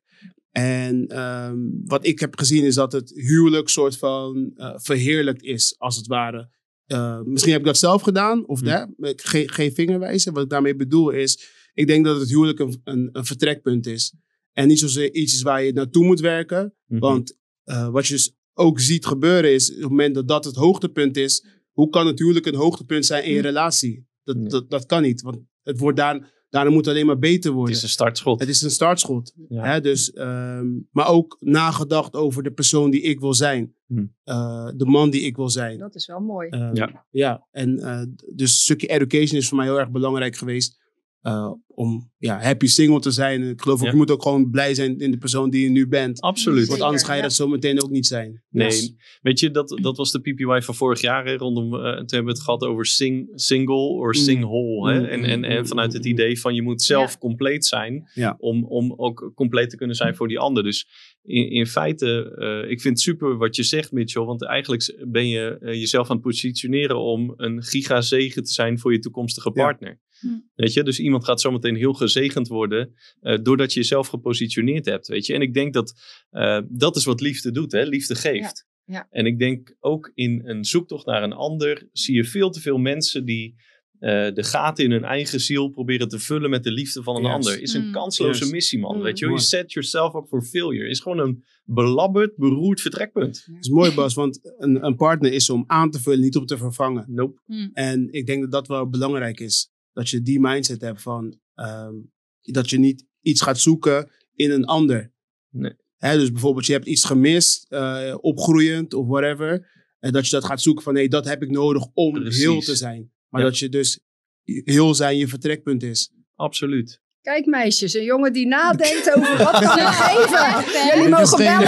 [SPEAKER 4] En ehm, wat ik heb gezien is dat het huwelijk soort van eh, verheerlijkt is, als het ware. Eh, misschien heb ik dat zelf gedaan, of
[SPEAKER 1] Hm.
[SPEAKER 4] ge- geen vingerwijzen. Wat ik daarmee bedoel is, ik denk dat het huwelijk een, een, een vertrekpunt is. En niet zozeer iets is waar je naartoe moet werken.
[SPEAKER 1] Mhm.
[SPEAKER 4] Want eh, wat je dus ook ziet gebeuren is, op het moment dat dat het hoogtepunt is, hoe kan het huwelijk een hoogtepunt zijn in je
[SPEAKER 2] Mm.
[SPEAKER 4] relatie? Dat, dat, dat kan niet, want het wordt daar, daarna moet het alleen maar beter
[SPEAKER 1] Het
[SPEAKER 4] worden.
[SPEAKER 1] is een startschot.
[SPEAKER 4] Het is een startschot.
[SPEAKER 1] Ja.
[SPEAKER 4] Hè? Dus, ehm, maar ook nagedacht over de persoon die ik wil zijn.
[SPEAKER 1] Hm.
[SPEAKER 4] Eh, de man die ik wil zijn.
[SPEAKER 2] Dat is wel mooi.
[SPEAKER 4] Ehm,
[SPEAKER 1] Ja.
[SPEAKER 4] ja. En eh, dus een stukje education is voor mij heel erg belangrijk geweest. Eh, om ja, happy single te zijn. Ik geloof ook,
[SPEAKER 1] Ja.
[SPEAKER 4] je moet ook gewoon blij zijn in de persoon die je nu bent.
[SPEAKER 1] Absoluut.
[SPEAKER 4] Want anders ga je
[SPEAKER 2] ja.
[SPEAKER 4] dat zo meteen ook niet zijn.
[SPEAKER 1] Nee, weet je, dat, dat was de PPY van vorig jaar. Hè, rondom, eh, toen hebben we het gehad over sing, single of
[SPEAKER 4] Mm.
[SPEAKER 1] sing whole. Hè?
[SPEAKER 4] Mm,
[SPEAKER 1] En, en, en vanuit het idee van je moet zelf
[SPEAKER 2] Ja.
[SPEAKER 1] compleet zijn.
[SPEAKER 4] Ja.
[SPEAKER 1] Om, om ook compleet te kunnen zijn voor die ander. Dus in, in feite, eh, ik vind het super wat je zegt, Mitchell. Want eigenlijk ben je eh, jezelf aan het positioneren om een gigazegen te zijn voor je toekomstige
[SPEAKER 4] Ja.
[SPEAKER 1] partner.
[SPEAKER 3] Hm.
[SPEAKER 1] Weet je, dus iemand gaat zometeen heel gezegend worden eh, doordat je jezelf gepositioneerd hebt. Weet je, en ik denk dat eh, dat is wat liefde doet, hè? Liefde geeft.
[SPEAKER 2] Ja, ja.
[SPEAKER 1] En ik denk ook in een zoektocht naar een ander zie je veel te veel mensen die eh, de gaten in hun eigen ziel proberen te vullen met de liefde van een ander. Is een
[SPEAKER 3] Mm.
[SPEAKER 1] kansloze missie, man.
[SPEAKER 2] Mm.
[SPEAKER 1] Weet je,
[SPEAKER 4] Mooi.
[SPEAKER 1] set yourself up for failure. Is gewoon een belabberd, beroerd vertrekpunt.
[SPEAKER 4] Dat is mooi, Bas, want een, een partner is om aan te vullen, niet om te vervangen.
[SPEAKER 1] Nope.
[SPEAKER 4] En ik denk dat dat wel belangrijk is. Dat je die mindset hebt van ehm, dat je niet iets gaat zoeken in een ander.
[SPEAKER 1] Nee.
[SPEAKER 4] Hè, dus bijvoorbeeld, je hebt iets gemist, eh, opgroeiend of whatever. En dat je dat gaat zoeken van nee, dat heb ik nodig om
[SPEAKER 1] Precies.
[SPEAKER 4] heel te zijn. Maar
[SPEAKER 1] Ja.
[SPEAKER 4] dat je dus heel zijn je vertrekpunt is.
[SPEAKER 1] Absoluut.
[SPEAKER 2] Kijk meisjes, een jongen die nadenkt over wat kan ik <laughs> geven. Jullie mogen bellen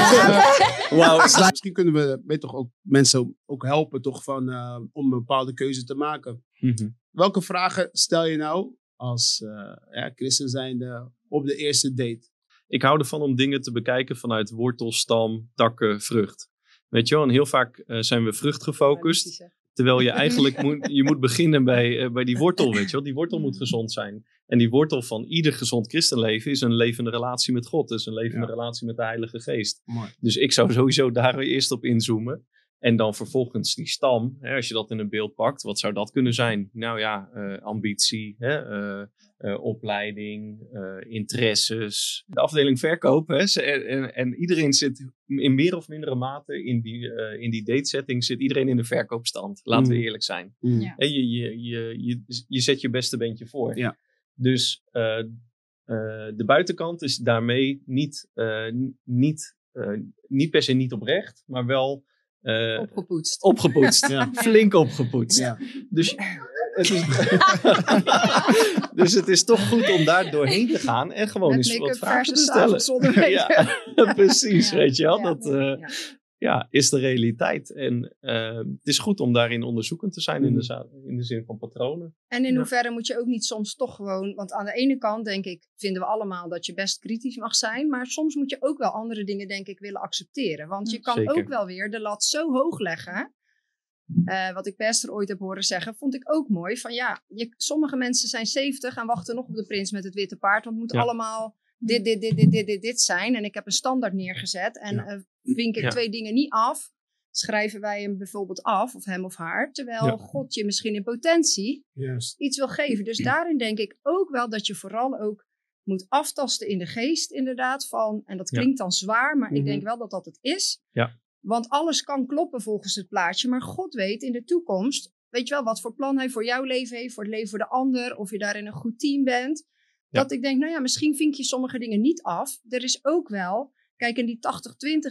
[SPEAKER 2] <laughs>
[SPEAKER 1] Wauw.
[SPEAKER 4] Misschien kunnen we weet toch ook mensen ook helpen toch van, eh, om een bepaalde keuze te maken.
[SPEAKER 1] Mhm.
[SPEAKER 4] Welke vragen stel je nou als eh ja, christen zijnde op de eerste date?
[SPEAKER 1] Ik hou ervan om dingen te bekijken vanuit wortel, stam, takken, vrucht. Weet je wel, en heel vaak eh, zijn we vruchtgefocust. Terwijl je <laughs> eigenlijk moet, je moet beginnen bij, eh, bij die wortel, weet je wel. Die wortel moet gezond zijn. En die wortel van ieder gezond christenleven is een levende relatie met God. Dus een levende
[SPEAKER 4] Ja.
[SPEAKER 1] relatie met de Heilige Geest.
[SPEAKER 4] Mooi.
[SPEAKER 1] Dus ik zou sowieso daar eerst op inzoomen. En dan vervolgens die stam, hè, als je dat in een beeld pakt, wat zou dat kunnen zijn? Nou ja, eh, ambitie, hè, eh, eh, opleiding, eh, interesses. De afdeling verkoop. Hè, ze- en, en, en iedereen zit in meer of mindere mate in die, eh, in die datesetting, zit iedereen in de verkoopstand. Laten we
[SPEAKER 4] Mm.
[SPEAKER 1] eerlijk zijn.
[SPEAKER 4] Mm.
[SPEAKER 3] Ja.
[SPEAKER 1] Je, je, je, je, je zet je beste beentje voor.
[SPEAKER 4] Ja.
[SPEAKER 1] Dus eh, eh, de buitenkant is daarmee niet, eh, niet, eh, niet per se niet oprecht, maar wel eh,
[SPEAKER 2] Opgepoetst.
[SPEAKER 1] opgepoetst. <laughs>
[SPEAKER 4] Ja.
[SPEAKER 1] Flink opgepoetst.
[SPEAKER 4] Ja.
[SPEAKER 1] Dus, het is, <laughs> dus het is toch goed om daar doorheen te gaan en gewoon
[SPEAKER 2] Met
[SPEAKER 1] eens wat vragen te stellen. <laughs> ja, precies,
[SPEAKER 2] Ja.
[SPEAKER 1] weet je wel.
[SPEAKER 2] Ja.
[SPEAKER 1] Dat eh,
[SPEAKER 2] Ja.
[SPEAKER 1] is de realiteit. En eh, het is goed om daarin onderzoekend te zijn in, de,
[SPEAKER 4] Mm.
[SPEAKER 1] za- in de zin van patronen.
[SPEAKER 2] En in
[SPEAKER 1] Ja.
[SPEAKER 2] hoeverre moet je ook niet soms toch gewoon... Want aan de ene kant denk ik, vinden we allemaal dat je best kritisch mag zijn. Maar soms moet je ook wel andere dingen denk ik willen accepteren. Want je kan
[SPEAKER 1] Zeker.
[SPEAKER 2] ook wel weer de lat zo hoog leggen. Eh, wat ik Pester ooit heb horen zeggen, vond ik ook mooi. Van ja, je, sommige mensen zijn 70 en wachten nog op de prins met het witte paard. Want het moet
[SPEAKER 1] Ja.
[SPEAKER 2] allemaal dit, dit, dit, dit, dit, dit, dit zijn. En ik heb een standaard neergezet. En
[SPEAKER 4] Ja.
[SPEAKER 2] eh, vink ik
[SPEAKER 1] Ja.
[SPEAKER 2] twee dingen niet af, schrijven wij hem bijvoorbeeld af, of hem of haar. Terwijl
[SPEAKER 1] Ja.
[SPEAKER 2] God je misschien in potentie
[SPEAKER 4] Juist.
[SPEAKER 2] iets wil geven. Dus daarin denk ik ook wel dat je vooral ook moet aftasten in de geest, inderdaad. Van, en dat
[SPEAKER 1] Ja.
[SPEAKER 2] klinkt dan zwaar, maar ik
[SPEAKER 4] Mhm.
[SPEAKER 2] denk wel dat dat het is.
[SPEAKER 1] Ja.
[SPEAKER 2] Want alles kan kloppen volgens het plaatje, maar God weet in de toekomst, weet je wel, wat voor plan hij voor jouw leven heeft, voor het leven voor de ander, of je daarin een goed team bent.
[SPEAKER 1] Ja.
[SPEAKER 2] Dat ik denk, nou ja, misschien vink je sommige dingen niet af. Er is ook wel, kijk, en die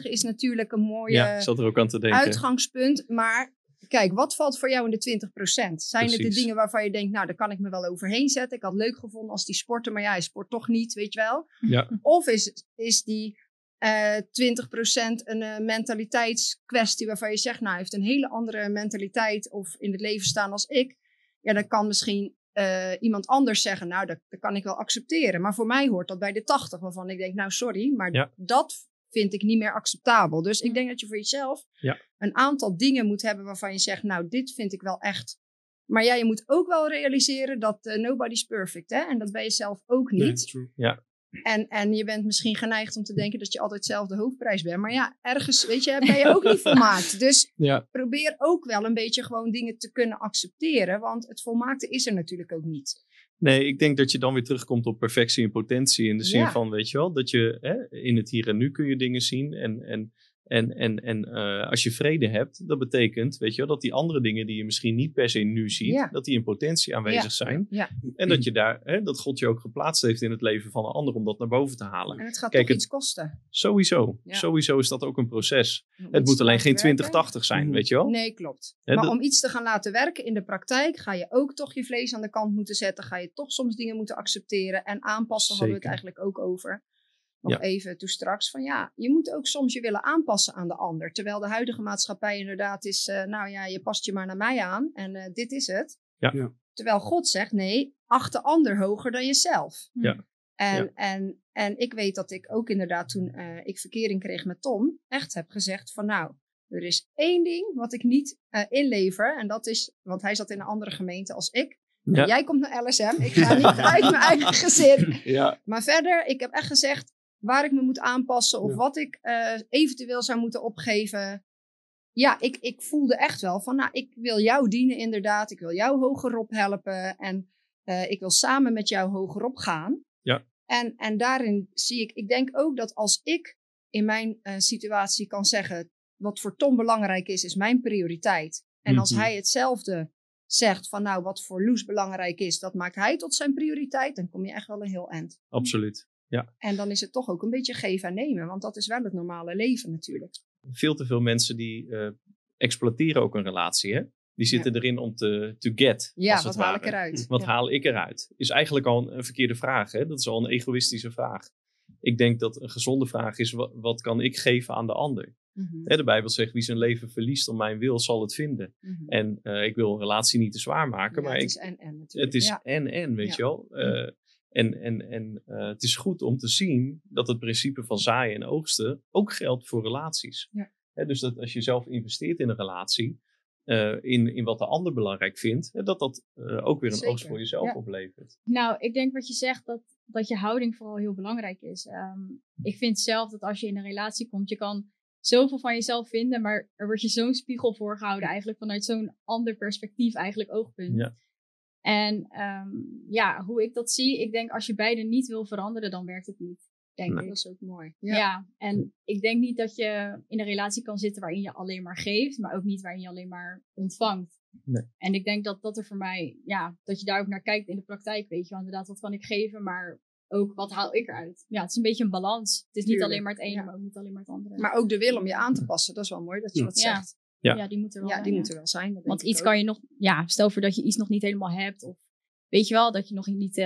[SPEAKER 2] 80-20 is natuurlijk een mooie
[SPEAKER 1] ja, zat er ook aan te denken.
[SPEAKER 2] uitgangspunt. Maar kijk, wat valt voor jou in de 20%? Zijn het de dingen waarvan je denkt, nou, daar kan ik me wel overheen zetten. Ik had leuk gevonden als die sporten, maar ja, hij sport toch niet, weet je wel.
[SPEAKER 1] Ja.
[SPEAKER 2] Of is, is die eh 20% een eh, mentaliteitskwestie waarvan je zegt, nou, hij heeft een hele andere mentaliteit of in het leven staan als ik. Ja, dan kan misschien eh, iemand anders zeggen, nou, dat, dat kan ik wel accepteren. Maar voor mij hoort dat bij de 80, waarvan ik denk, nou, sorry, maar
[SPEAKER 1] Ja.
[SPEAKER 2] dat vind ik niet meer acceptabel. Dus ik denk dat je voor jezelf
[SPEAKER 1] Ja.
[SPEAKER 2] een aantal dingen moet hebben waarvan je zegt, nou, dit vind ik wel echt. Maar ja, je moet ook wel realiseren dat eh, nobody's perfect, hè? En dat ben je zelf ook niet.
[SPEAKER 4] Nee.
[SPEAKER 2] En, en je bent misschien geneigd om te denken dat je altijd zelf de hoofdprijs bent. Maar ja, ergens, weet je, ben je ook niet <laughs> volmaakt. Dus
[SPEAKER 1] Ja,
[SPEAKER 2] probeer ook wel een beetje gewoon dingen te kunnen accepteren. Want het volmaakte is er natuurlijk ook niet.
[SPEAKER 1] Nee, ik denk dat je dan weer terugkomt op perfectie en potentie. In de zin
[SPEAKER 2] Ja.
[SPEAKER 1] van, weet je wel, dat je hè, in het hier en nu kun je dingen zien. En, en En, en, en eh, als je vrede hebt, dat betekent, weet je wel, dat die andere dingen die je misschien niet per se nu ziet,
[SPEAKER 2] Ja.
[SPEAKER 1] dat die in potentie aanwezig
[SPEAKER 2] Ja.
[SPEAKER 1] zijn.
[SPEAKER 2] Ja.
[SPEAKER 1] En dat je daar, hè, dat God je ook geplaatst heeft in het leven van een ander om dat naar boven te halen.
[SPEAKER 2] En het gaat
[SPEAKER 1] Kijk,
[SPEAKER 2] toch
[SPEAKER 1] het-
[SPEAKER 2] iets kosten.
[SPEAKER 1] Sowieso.
[SPEAKER 2] Ja.
[SPEAKER 1] Sowieso is dat ook een proces.
[SPEAKER 2] Om
[SPEAKER 1] Het moet alleen geen
[SPEAKER 2] laten werken.
[SPEAKER 1] 2080 zijn,
[SPEAKER 4] Mhm.
[SPEAKER 1] weet je wel?
[SPEAKER 2] Nee, klopt.
[SPEAKER 1] Hè,
[SPEAKER 2] maar
[SPEAKER 1] dat-
[SPEAKER 2] om iets te gaan laten werken in de praktijk, ga je ook toch je vlees aan de kant moeten zetten. Ga je toch soms dingen moeten accepteren. En aanpassen hadden we het eigenlijk ook over. Nog
[SPEAKER 1] Ja.
[SPEAKER 2] even toen straks. Van ja, je moet ook soms je willen aanpassen aan de ander. Terwijl de huidige maatschappij inderdaad is, eh, nou ja, je past je maar naar mij aan. En eh, dit is het.
[SPEAKER 1] Ja.
[SPEAKER 4] Ja.
[SPEAKER 2] Terwijl God zegt, nee, acht de ander hoger dan jezelf.
[SPEAKER 1] Ja.
[SPEAKER 2] En,
[SPEAKER 1] Ja.
[SPEAKER 2] en, en ik weet dat ik ook inderdaad toen eh, ik verkering kreeg met Tom, echt heb gezegd van nou, er is één ding wat ik niet eh, inlever. En dat is, want hij zat in een andere gemeente als ik.
[SPEAKER 1] Ja.
[SPEAKER 2] Jij komt naar LSM, ik ga niet uit mijn eigen gezin. <laughs>
[SPEAKER 1] Ja,
[SPEAKER 2] Maar verder, ik heb echt gezegd waar ik me moet aanpassen of
[SPEAKER 4] Ja.
[SPEAKER 2] wat ik eh, eventueel zou moeten opgeven. Ja, ik, ik voelde echt wel van, nou, ik wil jou dienen inderdaad. Ik wil jou hogerop helpen en eh, ik wil samen met jou hogerop gaan.
[SPEAKER 1] Ja.
[SPEAKER 2] En, en daarin zie ik, ik denk ook dat als ik in mijn eh, situatie kan zeggen, wat voor Tom belangrijk is, is mijn prioriteit. En als
[SPEAKER 1] Mhm.
[SPEAKER 2] hij hetzelfde zegt van, nou, wat voor Loes belangrijk is, dat maakt hij tot zijn prioriteit, dan kom je echt wel een heel eind.
[SPEAKER 1] absoluut.
[SPEAKER 2] En dan is het toch ook een beetje geven en nemen, want dat is wel het normale leven natuurlijk.
[SPEAKER 1] Veel te veel mensen die eh, exploiteren ook een relatie, hè? Die zitten erin om te to get,
[SPEAKER 2] Ja,
[SPEAKER 1] als het
[SPEAKER 2] wat haal ik eruit?
[SPEAKER 1] Wat
[SPEAKER 2] Ja.
[SPEAKER 1] haal ik eruit? Is eigenlijk al een, een verkeerde vraag. Hè? Dat is al een egoïstische vraag. Ik denk dat een gezonde vraag is: wat, wat kan ik geven aan de ander?
[SPEAKER 2] Mhm,
[SPEAKER 1] Hè, de Bijbel zegt: wie zijn leven verliest om mijn wil, zal het vinden.
[SPEAKER 2] mhm.
[SPEAKER 1] En eh, ik wil een relatie niet te zwaar maken,
[SPEAKER 2] Ja,
[SPEAKER 1] maar
[SPEAKER 2] het
[SPEAKER 1] ik,
[SPEAKER 2] is en en natuurlijk.
[SPEAKER 1] het is
[SPEAKER 2] ja.
[SPEAKER 1] en en, weet
[SPEAKER 2] Ja.
[SPEAKER 1] je wel. Eh, en en, en eh, het is goed om te zien dat het principe van zaaien en oogsten ook geldt voor relaties.
[SPEAKER 2] Ja.
[SPEAKER 1] Dus dat als je zelf investeert in een relatie, eh, in, in wat de ander belangrijk vindt, dat dat eh, ook weer een
[SPEAKER 2] Zeker.
[SPEAKER 1] oogst voor jezelf
[SPEAKER 2] Ja.
[SPEAKER 1] oplevert.
[SPEAKER 3] Nou, ik denk wat je zegt, dat, dat je houding vooral heel belangrijk is. Ehm, ik vind zelf dat als je in een relatie komt, je kan zoveel van jezelf vinden, maar er wordt je zo'n spiegel voorgehouden eigenlijk vanuit zo'n ander perspectief, eigenlijk oogpunt.
[SPEAKER 1] Ja.
[SPEAKER 3] En ehm, ja, hoe ik dat zie, ik denk als je beide niet wil veranderen, dan werkt het niet. Denk
[SPEAKER 1] Nee.
[SPEAKER 3] ik.
[SPEAKER 2] Dat is ook mooi.
[SPEAKER 3] Ja.
[SPEAKER 2] Ja.
[SPEAKER 3] en ik denk niet dat je in een relatie kan zitten waarin je alleen maar geeft, maar ook niet waarin je alleen maar ontvangt.
[SPEAKER 1] Nee.
[SPEAKER 3] En ik denk dat dat er voor mij, ja, dat je daar ook naar kijkt in de praktijk, weet je wel, inderdaad, wat kan ik geven, maar ook wat haal ik eruit. Ja, het is een beetje een balans. Het is niet
[SPEAKER 2] Tuurlijk,
[SPEAKER 3] alleen maar het ene,
[SPEAKER 2] ja.
[SPEAKER 3] maar ook niet alleen maar het andere.
[SPEAKER 2] Maar ook de wil om je aan te passen, dat is wel mooi dat je dat
[SPEAKER 3] Ja.
[SPEAKER 2] zegt.
[SPEAKER 1] Ja.
[SPEAKER 3] ja, die moet er wel
[SPEAKER 2] Ja,
[SPEAKER 3] zijn,
[SPEAKER 2] die
[SPEAKER 3] ja.
[SPEAKER 2] moeten wel zijn. dat
[SPEAKER 3] Want iets
[SPEAKER 2] ook.
[SPEAKER 3] kan je nog, ja, stel voor dat je iets nog niet helemaal hebt, of weet je wel, dat je nog niet, eh,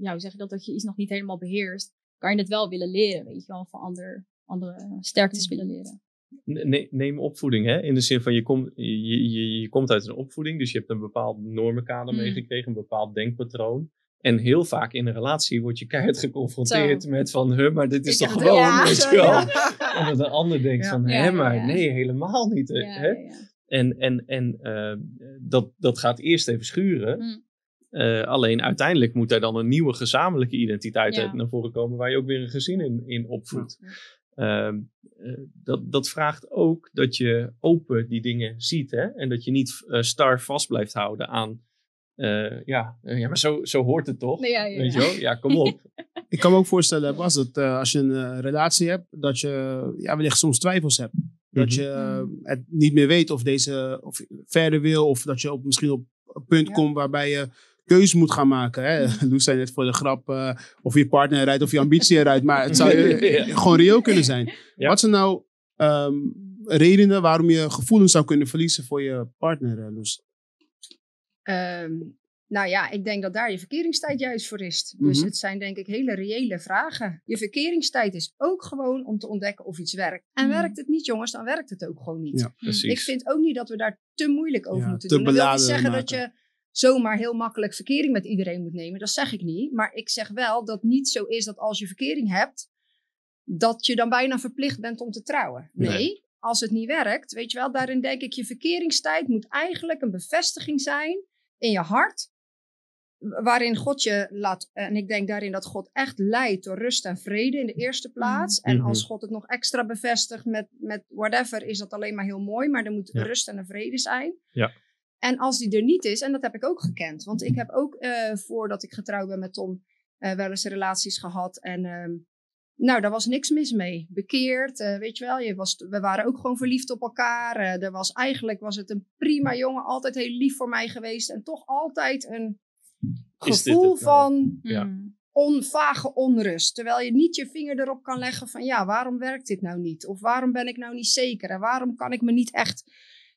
[SPEAKER 3] ja, hoe zeg je dat, dat je iets nog niet helemaal beheerst, kan je het wel willen leren, weet je wel, van ander, andere sterktes willen leren.
[SPEAKER 1] Ne- neem opvoeding, hè? in de zin van je, komt je, je, je komt uit een opvoeding, dus je hebt een bepaald normenkader
[SPEAKER 3] Mm.
[SPEAKER 1] meegekregen, een bepaald denkpatroon. En heel vaak in een relatie word je keihard geconfronteerd
[SPEAKER 2] Zo.
[SPEAKER 1] met van, huh, maar dit is
[SPEAKER 2] Ik
[SPEAKER 1] toch gewoon,
[SPEAKER 2] ja,
[SPEAKER 1] weet je wel. <laughs>
[SPEAKER 2] ja.
[SPEAKER 1] En dat een ander denkt
[SPEAKER 2] Ja.
[SPEAKER 1] van, hè, maar nee, helemaal niet. hè? En, en, en eh, dat, dat gaat eerst even schuren.
[SPEAKER 3] Mm.
[SPEAKER 1] Eh, alleen uiteindelijk moet daar dan een nieuwe gezamenlijke identiteit uit naar voren komen, waar je ook weer een gezin in, in opvoedt. Ehm, eh, dat, dat vraagt ook dat je open die dingen ziet hè? en dat je niet star vast blijft houden aan. Eh, ja, eh, ja, maar zo, zo hoort het toch?
[SPEAKER 3] Nee, ja, ja,
[SPEAKER 1] Weet je wel? Ja, kom op. <laughs>
[SPEAKER 4] Ik kan me ook voorstellen, Bas, dat eh, als je een eh, relatie hebt, dat je ja, wellicht soms twijfels hebt. Dat
[SPEAKER 1] Mhm.
[SPEAKER 4] je
[SPEAKER 3] Mhm.
[SPEAKER 4] het niet meer weet of deze of je verder wil, of dat je op, misschien op een punt
[SPEAKER 2] Ja.
[SPEAKER 4] komt waarbij je keuze moet gaan maken. Hè? Loes zei net voor de grap eh, of je partner eruit of je ambitie eruit, maar het zou <laughs>
[SPEAKER 1] Ja.
[SPEAKER 4] gewoon reëel kunnen zijn.
[SPEAKER 1] Ja.
[SPEAKER 4] Wat zijn nou ehm, redenen waarom je gevoelens zou kunnen verliezen voor je partner, Loes?
[SPEAKER 2] Ehm, nou ja, ik denk dat daar je verkeringstijd juist voor is. Dus
[SPEAKER 4] Mhm.
[SPEAKER 2] het zijn denk ik hele reële vragen. Je verkeringstijd is ook gewoon om te ontdekken of iets werkt. En
[SPEAKER 3] Mhm.
[SPEAKER 2] werkt het niet, jongens, dan werkt het ook gewoon niet.
[SPEAKER 4] Ja.
[SPEAKER 1] Precies.
[SPEAKER 2] Ik vind ook niet dat we daar te moeilijk over
[SPEAKER 4] Ja,
[SPEAKER 2] moeten
[SPEAKER 4] te
[SPEAKER 2] doen. Dat wil niet zeggen dat je zomaar heel makkelijk verkering met iedereen moet nemen. Dat zeg ik niet. Maar ik zeg wel dat het niet zo is dat als je verkering hebt, dat je dan bijna verplicht bent om te trouwen. Nee.
[SPEAKER 1] Nee.
[SPEAKER 2] Als het niet werkt, weet je wel, daarin denk ik, je verkeringstijd moet eigenlijk een bevestiging zijn in je hart. wa- Waarin God je laat, en ik denk daarin dat God echt leidt door rust en vrede in de eerste plaats. En
[SPEAKER 1] Mhm.
[SPEAKER 2] als God het nog extra bevestigt met, met whatever, is dat alleen maar heel mooi. Maar er moet
[SPEAKER 1] Ja.
[SPEAKER 2] rust en vrede zijn.
[SPEAKER 1] Ja.
[SPEAKER 2] En als die er niet is, en dat heb ik ook gekend. Want ik heb ook, eh, voordat ik getrouwd ben met Tom, eh, wel eens relaties gehad. En ehm, Nou, daar was niks mis mee. Bekeerd, eh, weet je wel. Je was, we waren ook gewoon verliefd op elkaar. Eh, er was, eigenlijk was het een prima jongen. Altijd heel lief voor mij geweest. En toch altijd een gevoel
[SPEAKER 1] nou?
[SPEAKER 2] van
[SPEAKER 1] Ja.
[SPEAKER 3] Mm.
[SPEAKER 2] on, vage onrust. Terwijl je niet je vinger erop kan leggen van... Ja, waarom werkt dit nou niet? Of waarom ben ik nou niet zeker? En waarom kan ik me niet echt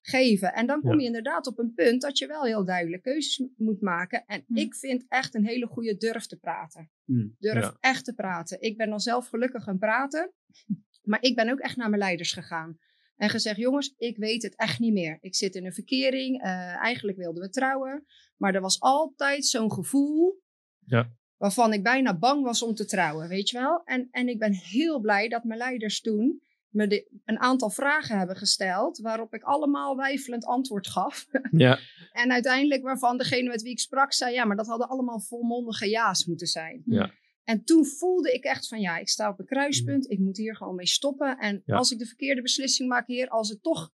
[SPEAKER 2] geven? En dan kom
[SPEAKER 1] Ja.
[SPEAKER 2] je inderdaad op een punt... dat je wel heel duidelijk keuzes moet maken. En
[SPEAKER 3] Hm.
[SPEAKER 2] ik vind echt een hele goede durf te praten.
[SPEAKER 4] Hmm.
[SPEAKER 2] Durf
[SPEAKER 1] Ja.
[SPEAKER 2] echt te praten. Ik ben dan zelf gelukkig gaan praten. <laughs> Maar ik ben ook echt naar mijn leiders gegaan. En gezegd, jongens, ik weet het echt niet meer. Ik zit in een verkering. eh, eigenlijk wilden we trouwen. Maar er was altijd zo'n gevoel...
[SPEAKER 1] Ja.
[SPEAKER 2] waarvan ik bijna bang was om te trouwen, weet je wel. En, en ik ben heel blij dat mijn leiders toen me de- een aantal vragen hebben gesteld... waarop ik allemaal weifelend antwoord gaf. <laughs>
[SPEAKER 1] Ja,
[SPEAKER 2] En uiteindelijk waarvan degene met wie ik sprak zei... ja, maar dat hadden allemaal volmondige ja's moeten zijn.
[SPEAKER 1] Ja.
[SPEAKER 2] En toen voelde ik echt van ja, ik sta op een kruispunt. Ik moet hier gewoon mee stoppen. En
[SPEAKER 1] Ja.
[SPEAKER 2] als ik de verkeerde beslissing maak hier... als het toch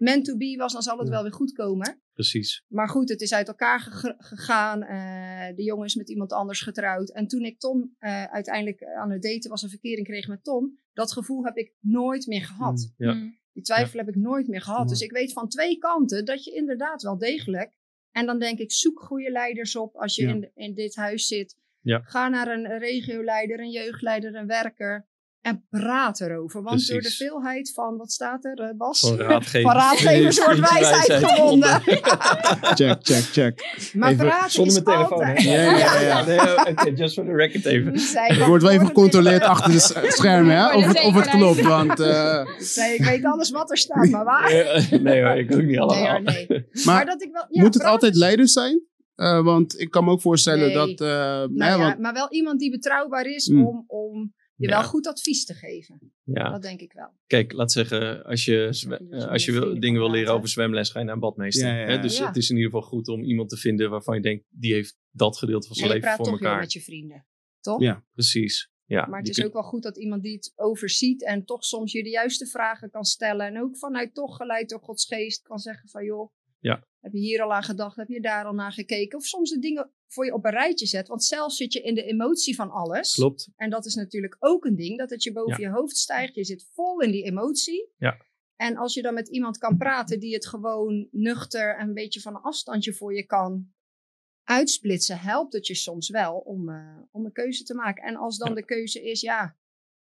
[SPEAKER 2] meant to be was, dan zal het
[SPEAKER 1] Ja.
[SPEAKER 2] wel weer goed komen.
[SPEAKER 1] precies.
[SPEAKER 2] Maar goed, het is uit elkaar gegaan. Eh, de jongen is met iemand anders getrouwd. En toen ik Tom eh, uiteindelijk aan het daten was... een verkering kreeg met Tom... dat gevoel heb ik nooit meer gehad.
[SPEAKER 1] Ja.
[SPEAKER 3] Mm.
[SPEAKER 2] Die twijfel heb ik nooit meer gehad. Dus ik weet van twee kanten dat je inderdaad wel degelijk. En dan denk ik, zoek goede leiders op als je
[SPEAKER 4] Ja.
[SPEAKER 2] in, in dit huis zit.
[SPEAKER 1] Ja.
[SPEAKER 2] Ga naar een regioleider, een jeugdleider, een werker. En praat erover. Want door de veelheid van, wat staat er, eh, Bas?
[SPEAKER 1] Van raadgevers.
[SPEAKER 2] Van raadgevers wordt wijsheid gewonnen. <laughs>
[SPEAKER 4] Check, check, check.
[SPEAKER 2] Maar
[SPEAKER 4] Even
[SPEAKER 2] praten
[SPEAKER 1] Zonder
[SPEAKER 2] is
[SPEAKER 1] mijn telefoon,
[SPEAKER 2] altijd...
[SPEAKER 4] Ja, ja, ja.
[SPEAKER 1] Nee, oké, just for the record even.
[SPEAKER 4] Er wordt wel even gecontroleerd achter de <laughs> schermen, hè? Of het, of het klopt. Want, eh,
[SPEAKER 2] Zei, ik weet alles wat er staat, maar waar?
[SPEAKER 1] Eh, Nee hoor, ik ook niet
[SPEAKER 2] Nee,
[SPEAKER 1] allemaal.
[SPEAKER 2] nee. Maar,
[SPEAKER 4] maar
[SPEAKER 2] dat ik wel, ja,
[SPEAKER 4] moet het altijd leiders zijn? Eh, want ik kan me ook voorstellen
[SPEAKER 2] Nee.
[SPEAKER 4] dat... eh,
[SPEAKER 2] Nou
[SPEAKER 4] hè,
[SPEAKER 2] ja,
[SPEAKER 4] want,
[SPEAKER 2] maar wel iemand die betrouwbaar is
[SPEAKER 4] Mm.
[SPEAKER 2] om, om je
[SPEAKER 1] Ja.
[SPEAKER 2] wel goed advies te geven.
[SPEAKER 1] Ja,
[SPEAKER 2] Dat denk ik wel.
[SPEAKER 1] kijk, laat zeggen, als je,
[SPEAKER 2] je
[SPEAKER 1] eh, als je
[SPEAKER 2] je
[SPEAKER 1] wil, dingen wil leren over zwemles, ga je naar een badmeester.
[SPEAKER 4] Ja,
[SPEAKER 1] Hè? Dus
[SPEAKER 2] Ja.
[SPEAKER 1] het is in ieder geval goed om iemand te vinden waarvan je denkt, die heeft dat gedeelte van
[SPEAKER 2] En
[SPEAKER 1] zijn
[SPEAKER 2] je
[SPEAKER 1] leven
[SPEAKER 2] praat
[SPEAKER 1] voor
[SPEAKER 2] toch weer
[SPEAKER 1] elkaar.
[SPEAKER 2] met je vrienden. Toch?
[SPEAKER 4] Ja.
[SPEAKER 1] Precies. Ja,
[SPEAKER 2] Maar het is
[SPEAKER 1] kun-
[SPEAKER 2] ook wel goed dat iemand die het overziet en toch soms je de juiste vragen kan stellen. En ook vanuit toch geleid door Gods geest kan zeggen van joh,
[SPEAKER 1] Ja.
[SPEAKER 2] Heb je hier al aan gedacht? Heb je daar al naar gekeken? Of soms de dingen voor je op een rijtje zet. Want zelf zit je in de emotie van alles.
[SPEAKER 1] Klopt.
[SPEAKER 2] En dat is natuurlijk ook een ding, dat het je boven
[SPEAKER 1] Ja.
[SPEAKER 2] je hoofd stijgt. Je zit vol in die emotie.
[SPEAKER 1] Ja.
[SPEAKER 2] En als je dan met iemand kan praten die het gewoon nuchter en een beetje van een afstandje voor je kan uitsplitsen, helpt het je soms wel om, eh, om een keuze te maken. En als dan
[SPEAKER 1] Ja.
[SPEAKER 2] de keuze is, ja,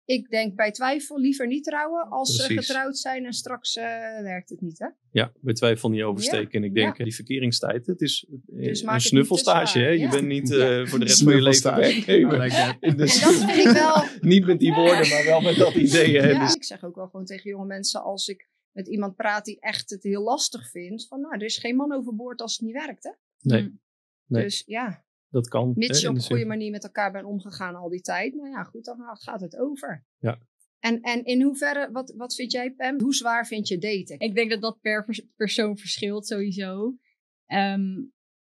[SPEAKER 2] ik denk bij twijfel liever niet trouwen als ze getrouwd zijn en straks eh, werkt het niet, hè?
[SPEAKER 1] Ja, bij twijfel niet oversteken. En ik denk,
[SPEAKER 2] ja.
[SPEAKER 1] die verkeringstijd, het is eh,
[SPEAKER 2] Dus
[SPEAKER 1] een snuffelstage. Hè? Je bent niet eh, voor de rest van je leven
[SPEAKER 2] En dat vind ik wel... <laughs>
[SPEAKER 1] niet met die woorden, maar wel met dat idee. Hè?
[SPEAKER 2] Ja,
[SPEAKER 1] Dus,
[SPEAKER 2] ik zeg ook wel gewoon tegen jonge mensen als ik met iemand praat die echt het heel lastig vindt. Van nou, er is geen man overboord als het niet werkt. Hè?
[SPEAKER 1] nee,
[SPEAKER 3] Mm.
[SPEAKER 1] Nee.
[SPEAKER 2] Dus ja,
[SPEAKER 1] dat kan.
[SPEAKER 2] mits je op een goede
[SPEAKER 1] zin-
[SPEAKER 2] manier met elkaar bent omgegaan al die tijd. Nou ja, goed, dan gaat het over.
[SPEAKER 1] Ja.
[SPEAKER 2] En, en in hoeverre, wat, wat vind jij Pam? Hoe zwaar vind je daten?
[SPEAKER 3] Ik denk dat dat per pers- persoon verschilt sowieso. Ehm,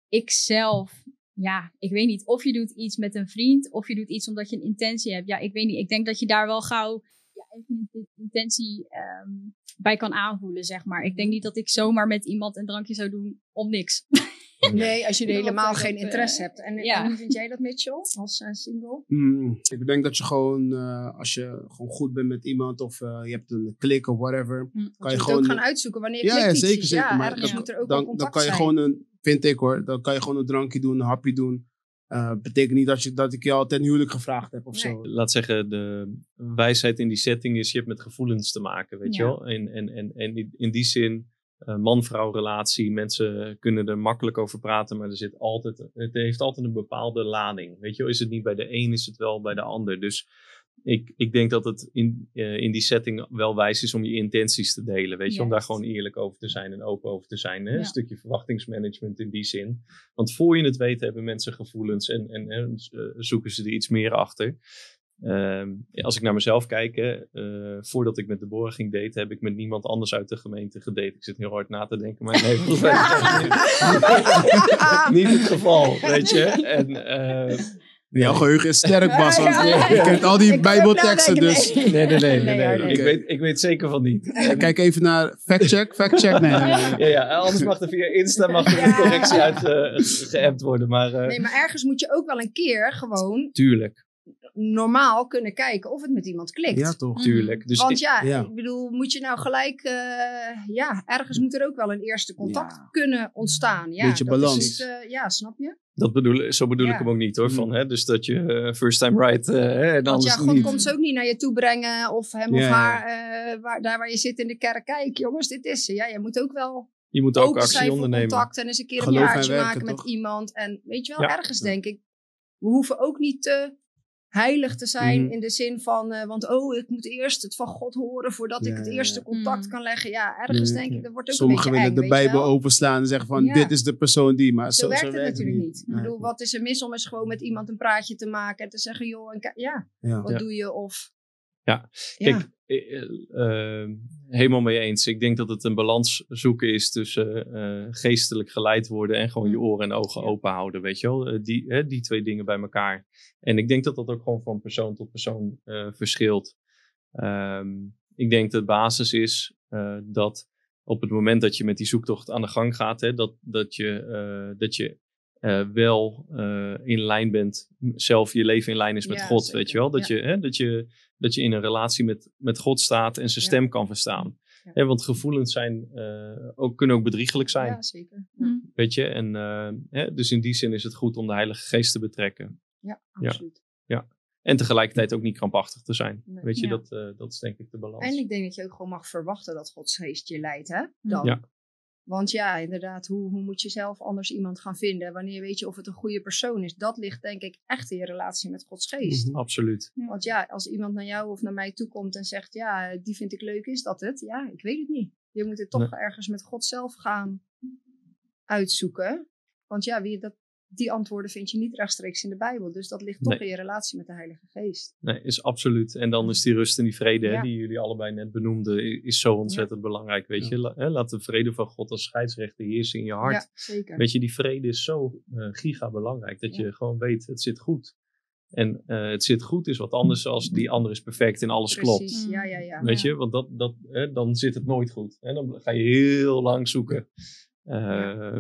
[SPEAKER 3] ik zelf, ja, ik weet niet of je doet iets met een vriend of je doet iets omdat je een intentie hebt. Ja, ik weet niet. Ik denk dat je daar wel gauw ja, even een intentie ehm, bij kan aanvoelen, zeg maar. Ik denk niet dat ik zomaar met iemand een drankje zou doen om niks. <laughs>
[SPEAKER 2] Nee, als je er helemaal geen
[SPEAKER 3] op,
[SPEAKER 2] interesse hebt. En,
[SPEAKER 3] ja.
[SPEAKER 2] en hoe vind jij dat, Mitchell, als eh, single?
[SPEAKER 4] Mm, ik denk dat je gewoon, eh, als je gewoon goed bent met iemand of eh, je hebt een klik of whatever,
[SPEAKER 3] Hm.
[SPEAKER 2] Want
[SPEAKER 4] kan
[SPEAKER 2] je
[SPEAKER 4] je
[SPEAKER 2] moet ook
[SPEAKER 4] gewoon.
[SPEAKER 2] gaan uitzoeken wanneer
[SPEAKER 4] Ja,
[SPEAKER 2] klikt
[SPEAKER 4] ja,
[SPEAKER 2] iets.
[SPEAKER 4] zeker, zeker.
[SPEAKER 2] Ja,
[SPEAKER 4] Maar
[SPEAKER 2] ergens
[SPEAKER 3] dat-
[SPEAKER 2] moet er ook
[SPEAKER 4] dan, dan kan je
[SPEAKER 2] zijn.
[SPEAKER 4] gewoon een, vind ik hoor, dan kan je gewoon een drankje doen, een hapje doen. Eh betekent niet dat, je, dat ik je al ten huwelijk gevraagd heb of
[SPEAKER 2] Nee.
[SPEAKER 4] zo.
[SPEAKER 1] laat zeggen, de wijsheid in die setting is, je hebt met gevoelens te maken, weet je
[SPEAKER 3] Ja.
[SPEAKER 1] wel. En, en, en, en in- die zin, man-vrouw relatie, mensen kunnen er makkelijk over praten, maar er zit altijd, het heeft altijd een bepaalde lading. Weet je is het niet bij de een, is het wel bij de ander. Dus ik, ik denk dat het in, eh, in die setting wel wijs is om je intenties te delen, weet je, om daar gewoon eerlijk over te zijn en open over te zijn. Hè?
[SPEAKER 3] Ja.
[SPEAKER 1] Een stukje verwachtingsmanagement in die zin. Want voor je het weet hebben mensen gevoelens en, en, en eh, zoeken ze er iets meer achter. Ehm, ja, als ik naar mezelf kijk, eh, voordat ik met Deborah ging daten, heb ik met niemand anders uit de gemeente gedate. Ik zit heel hard na te denken, maar nee, volgens mij niet, het geval, weet je. En, eh,
[SPEAKER 4] Jouw geheugen is sterk, Bas, je kent al die bijbelteksten.
[SPEAKER 2] nadenken,
[SPEAKER 4] Dus
[SPEAKER 2] nee.
[SPEAKER 1] nee, nee, nee. Ik, weet, ik weet zeker van niet.
[SPEAKER 4] kijk even naar factcheck, factcheck. Nee, nee, nee.
[SPEAKER 1] Ja, ja, anders mag er via Insta mag er een correctie uit eh, geappt worden, maar eh,
[SPEAKER 2] Nee, maar ergens moet je ook wel een keer gewoon
[SPEAKER 1] tuurlijk.
[SPEAKER 2] Normaal kunnen kijken of het met iemand klikt.
[SPEAKER 4] Ja, toch?
[SPEAKER 1] Tuurlijk. Dus
[SPEAKER 2] Want
[SPEAKER 1] ik-
[SPEAKER 2] ja,
[SPEAKER 4] ja.
[SPEAKER 2] ik bedoel, moet je nou gelijk... eh, ja, ergens moet er ook wel een eerste contact
[SPEAKER 4] Ja.
[SPEAKER 2] kunnen ontstaan. Ja,
[SPEAKER 4] Beetje
[SPEAKER 2] dat is
[SPEAKER 4] balans.
[SPEAKER 2] het, eh, ja, snap je?
[SPEAKER 1] dat bedoel, zo bedoel
[SPEAKER 2] Ja.
[SPEAKER 1] ik hem ook niet hoor.
[SPEAKER 4] Mm.
[SPEAKER 1] Van, hè, dus dat je eh, first time right hè, en
[SPEAKER 2] Want ja, God
[SPEAKER 1] niet.
[SPEAKER 2] komt ze ook niet naar je toe brengen of hem of haar, eh, waar, daar waar je zit in de kerk. Kijk jongens, dit is ze. Ja, je moet ook wel
[SPEAKER 1] Je moet ook actie ondernemen.
[SPEAKER 2] contact en eens een keer een
[SPEAKER 4] Geloof
[SPEAKER 2] jaartje maken met iemand. En weet je wel,
[SPEAKER 1] Ja.
[SPEAKER 2] ergens denk ik, we hoeven ook niet te heilig te zijn
[SPEAKER 4] Mhm.
[SPEAKER 2] in de zin van, eh, want oh, ik moet eerst het van God horen voordat ik het eerste
[SPEAKER 4] ja.
[SPEAKER 2] contact
[SPEAKER 3] Mhm.
[SPEAKER 2] kan leggen. Ja, ergens denk ik, dat wordt ook
[SPEAKER 4] Sommigen
[SPEAKER 2] een
[SPEAKER 4] willen
[SPEAKER 2] beetje
[SPEAKER 4] de
[SPEAKER 2] eng, je
[SPEAKER 4] Bijbel openslaan en zeggen van
[SPEAKER 2] Ja.
[SPEAKER 4] dit is de persoon die. Maar
[SPEAKER 2] Zo,
[SPEAKER 4] zo,
[SPEAKER 2] werkt
[SPEAKER 4] zo
[SPEAKER 2] het natuurlijk niet. Ik bedoel, wat is er mis om eens gewoon met iemand een praatje te maken en te zeggen, joh, ja,
[SPEAKER 4] Ja.
[SPEAKER 2] wat
[SPEAKER 1] Ja.
[SPEAKER 2] doe je? Of,
[SPEAKER 1] Ja. Kijk, eh, helemaal mee eens. Ik denk dat het een balans zoeken is tussen eh, geestelijk geleid worden en gewoon je
[SPEAKER 2] Mm.
[SPEAKER 1] oren en ogen open houden. Weet je wel, Eh, die, hè, die twee dingen bij elkaar. En ik denk dat dat ook gewoon van persoon tot persoon eh, verschilt. Ehm, ik denk dat de basis is dat op het moment dat je met die zoektocht aan de gang gaat, hè, dat, dat je, dat je eh, wel eh, in lijn bent, zelf je leven in lijn is met
[SPEAKER 2] Ja,
[SPEAKER 1] God,
[SPEAKER 2] zeker.
[SPEAKER 1] weet je wel. Dat,
[SPEAKER 2] Ja.
[SPEAKER 1] je, hè, dat, je, dat je in een relatie met, met God staat en zijn
[SPEAKER 2] Ja.
[SPEAKER 1] stem kan verstaan.
[SPEAKER 2] Ja.
[SPEAKER 1] Hè, want gevoelens zijn, eh, ook, kunnen ook bedriegelijk zijn,
[SPEAKER 2] ja, zeker. Ja,
[SPEAKER 3] Hm.
[SPEAKER 1] weet je. En, eh, hè, dus in die zin is het goed om de Heilige Geest te betrekken.
[SPEAKER 2] ja
[SPEAKER 1] Ja.
[SPEAKER 2] absoluut.
[SPEAKER 1] En tegelijkertijd ook niet krampachtig te zijn.
[SPEAKER 2] Nee.
[SPEAKER 1] Weet je,
[SPEAKER 3] Ja.
[SPEAKER 1] dat, eh, dat is denk ik de balans.
[SPEAKER 2] En ik denk dat je ook gewoon mag verwachten dat Gods geest je leidt, hè? Dan. Want ja, inderdaad, hoe, hoe moet je zelf anders iemand gaan vinden? Wanneer weet je of het een goede persoon is? Dat ligt denk ik echt in je relatie met Gods geest.
[SPEAKER 4] Mhm.
[SPEAKER 1] Absoluut.
[SPEAKER 2] Want ja, als iemand naar jou of naar mij toe komt en zegt, ja, die vind ik leuk, is dat het? Ja, ik weet het niet. Je moet het toch ergens met God zelf gaan uitzoeken. Want ja, wie, dat, die antwoorden vind je niet rechtstreeks in de Bijbel. Dus dat ligt toch
[SPEAKER 1] Nee.
[SPEAKER 2] in je relatie met de Heilige Geest.
[SPEAKER 1] Nee, is absoluut. En dan is die rust en die vrede, hè, die jullie allebei net benoemden, is zo ontzettend belangrijk. Weet
[SPEAKER 4] Ja.
[SPEAKER 1] je, La- hè, laat de vrede van God als scheidsrechter heersen in je hart.
[SPEAKER 2] Ja, zeker.
[SPEAKER 1] Weet je, die vrede is zo eh, giga belangrijk dat
[SPEAKER 2] Ja.
[SPEAKER 1] je gewoon weet, het zit goed. En eh, het zit goed is wat anders als die ander is perfect en alles klopt.
[SPEAKER 2] Precies, ja, ja, ja.
[SPEAKER 1] Weet
[SPEAKER 3] Ja.
[SPEAKER 1] je, want dat, dat, hè, dan zit het nooit goed. En dan ga je heel lang zoeken. Eh,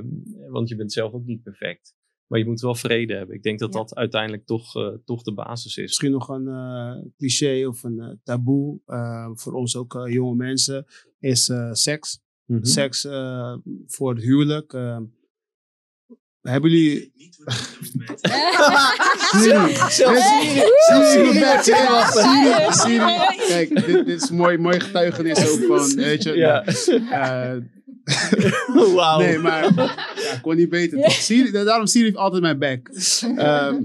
[SPEAKER 1] Want je bent zelf ook niet perfect. Maar je moet wel vrede hebben. Ik denk dat
[SPEAKER 2] Ja.
[SPEAKER 1] dat uiteindelijk toch, eh, toch de basis is.
[SPEAKER 4] Misschien nog een eh, cliché of een eh, taboe eh, voor ons ook jonge mensen is eh, seks.
[SPEAKER 1] Mhm.
[SPEAKER 4] Seks eh, voor het huwelijk. hebben jullie... Siri.
[SPEAKER 1] Zelfs
[SPEAKER 4] Siri. Siri. Siri. Siri. Kijk, dit, dit is mooi, mooi getuigenis ook van, weet je.
[SPEAKER 1] Ja.
[SPEAKER 4] eh, <laughs>
[SPEAKER 1] Wauw.
[SPEAKER 4] Nee, maar <laughs> ja, ik kon niet beter. toch? Siri, daarom Siri heeft altijd mijn back. <laughs> Ehm,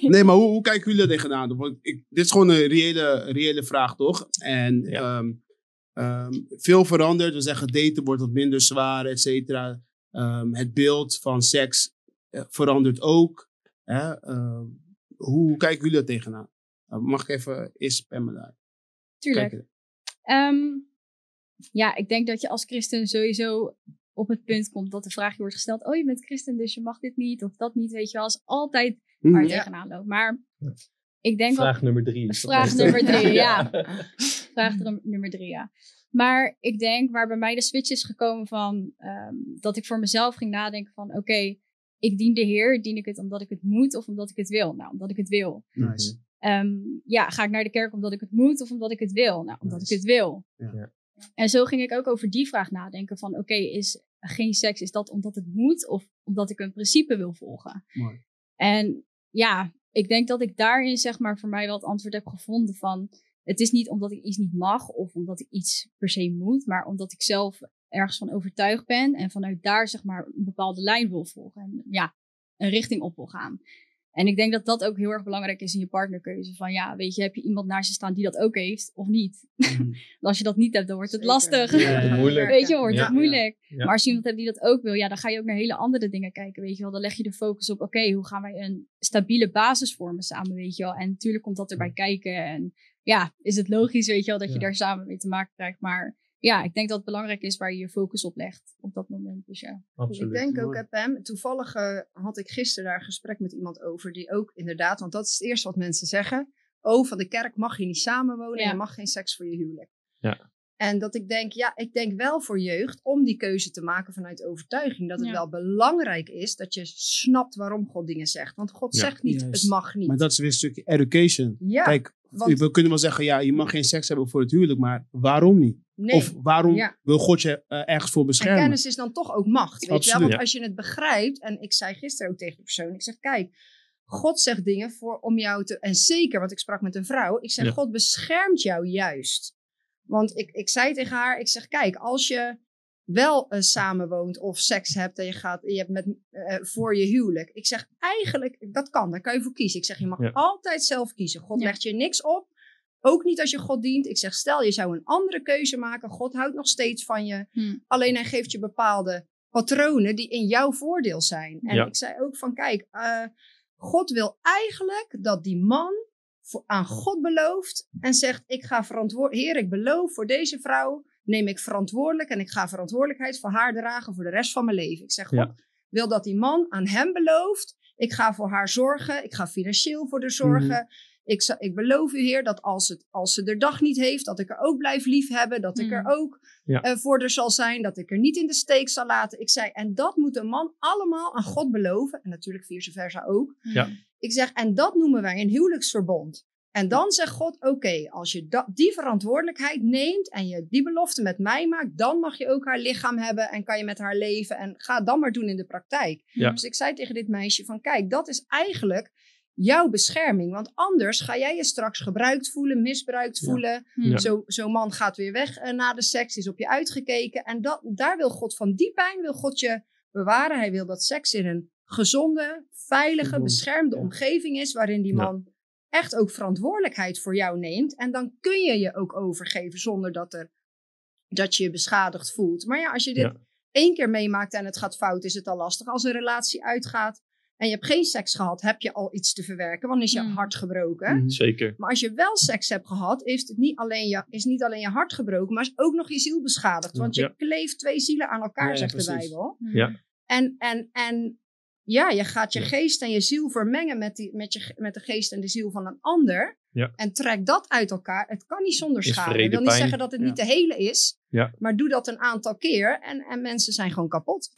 [SPEAKER 4] nee, maar hoe, hoe kijken jullie er tegenaan? Want ik, dit is gewoon een reële, reële vraag, toch? En
[SPEAKER 1] Ja.
[SPEAKER 4] ehm, ehm, veel verandert. We zeggen daten wordt wat minder zwaar, et cetera. Ehm, het beeld van seks eh, verandert ook. Hè? Ehm, hoe, hoe kijken jullie er tegenaan? Mag ik even eerst Pamela
[SPEAKER 3] Tuurlijk. Ja, ik denk dat je als christen sowieso op het punt komt dat de vraag je wordt gesteld: Oh, je bent christen, dus je mag dit niet of dat niet. Weet je wel, is altijd waar je
[SPEAKER 4] Mhm.
[SPEAKER 3] tegenaan loopt. Maar ik denk.
[SPEAKER 1] Vraag nummer drie.
[SPEAKER 3] Vraag nummer drie, <laughs> ja. Vraag er- nummer drie, ja. Maar ik denk waar bij mij de switch is gekomen van ehm, dat ik voor mezelf ging nadenken van oké, ik dien de Heer, dien ik het omdat ik het moet of omdat ik het wil? Nou, omdat ik het wil.
[SPEAKER 4] Nice.
[SPEAKER 3] Ehm, ja, ga ik naar de kerk omdat ik het moet of omdat ik het wil? Nou, omdat
[SPEAKER 4] Nice.
[SPEAKER 3] ik het wil.
[SPEAKER 4] Ja.
[SPEAKER 3] En zo ging ik ook over die vraag nadenken van oké, is geen seks, is dat omdat het moet of omdat ik een principe wil volgen?
[SPEAKER 4] Mooi.
[SPEAKER 3] En ja, ik denk dat ik daarin zeg maar voor mij wel het antwoord heb gevonden van het is niet omdat ik iets niet mag of omdat ik iets per se moet, maar omdat ik zelf ergens van overtuigd ben en vanuit daar zeg maar een bepaalde lijn wil volgen en ja, een richting op wil gaan. En ik denk dat dat ook heel erg belangrijk is in je partnerkeuze. Van ja, weet je, heb je iemand naast je staan die dat ook heeft of niet?
[SPEAKER 4] Mhm.
[SPEAKER 3] Want <laughs> als je dat niet hebt, dan wordt het
[SPEAKER 2] Zeker.
[SPEAKER 3] lastig.
[SPEAKER 1] Ja, moeilijk. <laughs>
[SPEAKER 3] Weet je, wordt
[SPEAKER 1] Ja.
[SPEAKER 3] het moeilijk.
[SPEAKER 1] Ja.
[SPEAKER 3] Maar als je iemand hebt die dat ook wil, ja, dan ga je ook naar hele andere dingen kijken, weet je wel. Dan leg je de focus op, oké, hoe gaan wij een stabiele basis vormen samen, weet je wel. En natuurlijk komt dat erbij kijken en ja, is het logisch, weet je wel, dat je
[SPEAKER 1] Ja.
[SPEAKER 3] daar samen mee te maken krijgt. Maar ja, ik denk dat het belangrijk is waar je je focus op legt op dat moment. Dus ja.
[SPEAKER 1] Absoluut.
[SPEAKER 2] Ik denk ook, hè, Pam, toevallig eh, had ik gisteren daar een gesprek met iemand over die ook inderdaad, want dat is het eerste wat mensen zeggen. Oh, van de kerk mag je niet samenwonen en je mag geen seks voor je huwelijk.
[SPEAKER 1] Ja.
[SPEAKER 2] En dat ik denk, ja, ik denk wel voor jeugd om die keuze te maken vanuit overtuiging. Dat het
[SPEAKER 3] Ja.
[SPEAKER 2] wel belangrijk is dat je snapt waarom God dingen zegt. Want God
[SPEAKER 1] Ja.
[SPEAKER 2] zegt niet,
[SPEAKER 4] Juist.
[SPEAKER 2] het mag niet.
[SPEAKER 4] Maar dat is weer een stukje education.
[SPEAKER 2] ja,
[SPEAKER 4] Kijk,
[SPEAKER 2] want-
[SPEAKER 4] we kunnen wel zeggen, ja, je mag geen seks hebben voor het huwelijk, maar waarom niet?
[SPEAKER 2] nee.
[SPEAKER 4] Of waarom
[SPEAKER 2] Ja.
[SPEAKER 4] wil God je eh, ergens voor
[SPEAKER 2] En
[SPEAKER 4] beschermen?
[SPEAKER 2] kennis is dan toch ook macht. Weet je wel?
[SPEAKER 4] Absoluut.
[SPEAKER 2] Want
[SPEAKER 1] Ja.
[SPEAKER 2] als je het begrijpt, en ik zei gisteren ook tegen de persoon, ik zeg, kijk, God zegt dingen voor om jou te. En zeker, want ik sprak met een vrouw. Ik zeg,
[SPEAKER 1] Ja.
[SPEAKER 2] God beschermt jou juist. Want ik, ik zei tegen haar, ik zeg, kijk, als je wel eh, samenwoont of seks hebt en je gaat, je hebt met, eh, voor je huwelijk. Ik zeg, eigenlijk, dat kan, daar kan je voor kiezen. Ik zeg, je mag
[SPEAKER 1] Ja.
[SPEAKER 2] altijd zelf kiezen. God
[SPEAKER 3] Ja.
[SPEAKER 2] legt je niks op. Ook niet als je God dient. Ik zeg, stel je zou een andere keuze maken. God houdt nog steeds van je.
[SPEAKER 3] Hm.
[SPEAKER 2] Alleen hij geeft je bepaalde patronen die in jouw voordeel zijn. En
[SPEAKER 1] Ja.
[SPEAKER 2] ik zei ook van, kijk, eh, God wil eigenlijk dat die man voor, aan God belooft en zegt, ik ga verantwoordelijk, Heer, ik beloof voor deze vrouw, neem ik verantwoordelijk en ik ga verantwoordelijkheid voor haar dragen voor de rest van mijn leven. Ik zeg, God
[SPEAKER 1] Ja.
[SPEAKER 2] wil dat die man aan hem belooft, ik ga voor haar zorgen, ik ga financieel voor haar zorgen. Ik, za- ik beloof u, Heer, dat als, het, als ze de dag niet heeft, dat ik er ook blijf liefhebben. Dat ik
[SPEAKER 3] Mm.
[SPEAKER 2] er ook
[SPEAKER 1] Ja.
[SPEAKER 2] eh, voor haar zal zijn. Dat ik er niet in de steek zal laten. Ik zei, en dat moet een man allemaal aan God beloven. En natuurlijk vice versa ook.
[SPEAKER 1] Ja.
[SPEAKER 2] Ik zeg, en dat noemen wij een huwelijksverbond. En dan zegt God, oké, als je die verantwoordelijkheid neemt en je die belofte met mij maakt, dan mag je ook haar lichaam hebben en kan je met haar leven en ga dan maar doen in de praktijk.
[SPEAKER 1] Ja.
[SPEAKER 2] Dus ik zei tegen dit meisje van, kijk, dat is eigenlijk jouw bescherming, want anders ga jij je straks gebruikt voelen, misbruikt voelen.
[SPEAKER 1] Ja.
[SPEAKER 2] Zo- Zo'n man gaat weer weg eh, na de seks, is op je uitgekeken en dat, daar wil God van die pijn, wil God je bewaren. Hij wil dat seks in een gezonde, veilige, beschermde omgeving is, waarin die man echt ook verantwoordelijkheid voor jou neemt. En dan kun je je ook overgeven zonder dat, er, dat je je beschadigd voelt. Maar ja, als je dit
[SPEAKER 1] Ja.
[SPEAKER 2] één keer meemaakt en het gaat fout, is het al lastig. Als een relatie uitgaat en je hebt geen seks gehad, heb je al iets te verwerken, want is je
[SPEAKER 3] Mm.
[SPEAKER 2] hart gebroken.
[SPEAKER 4] Mhm.
[SPEAKER 1] Zeker.
[SPEAKER 2] Maar als je wel seks hebt gehad, is, het niet alleen je, is niet alleen je hart gebroken, maar is ook nog je ziel beschadigd. Want je
[SPEAKER 1] Ja.
[SPEAKER 2] kleeft twee zielen aan elkaar,
[SPEAKER 4] Ja,
[SPEAKER 2] zegt de. Bijbel.
[SPEAKER 3] Hm.
[SPEAKER 1] Ja.
[SPEAKER 2] En, en, en ja, je gaat je
[SPEAKER 1] Ja.
[SPEAKER 2] geest en je ziel vermengen met, die, met, je, met de geest en de ziel van een ander.
[SPEAKER 1] Ja.
[SPEAKER 2] En trek dat uit elkaar. Het kan niet zonder schade. Ik wil niet
[SPEAKER 1] pijn.
[SPEAKER 2] zeggen dat het
[SPEAKER 4] Ja.
[SPEAKER 2] niet de hele is.
[SPEAKER 1] Ja.
[SPEAKER 2] Maar doe dat een aantal keer en, en mensen zijn gewoon kapot.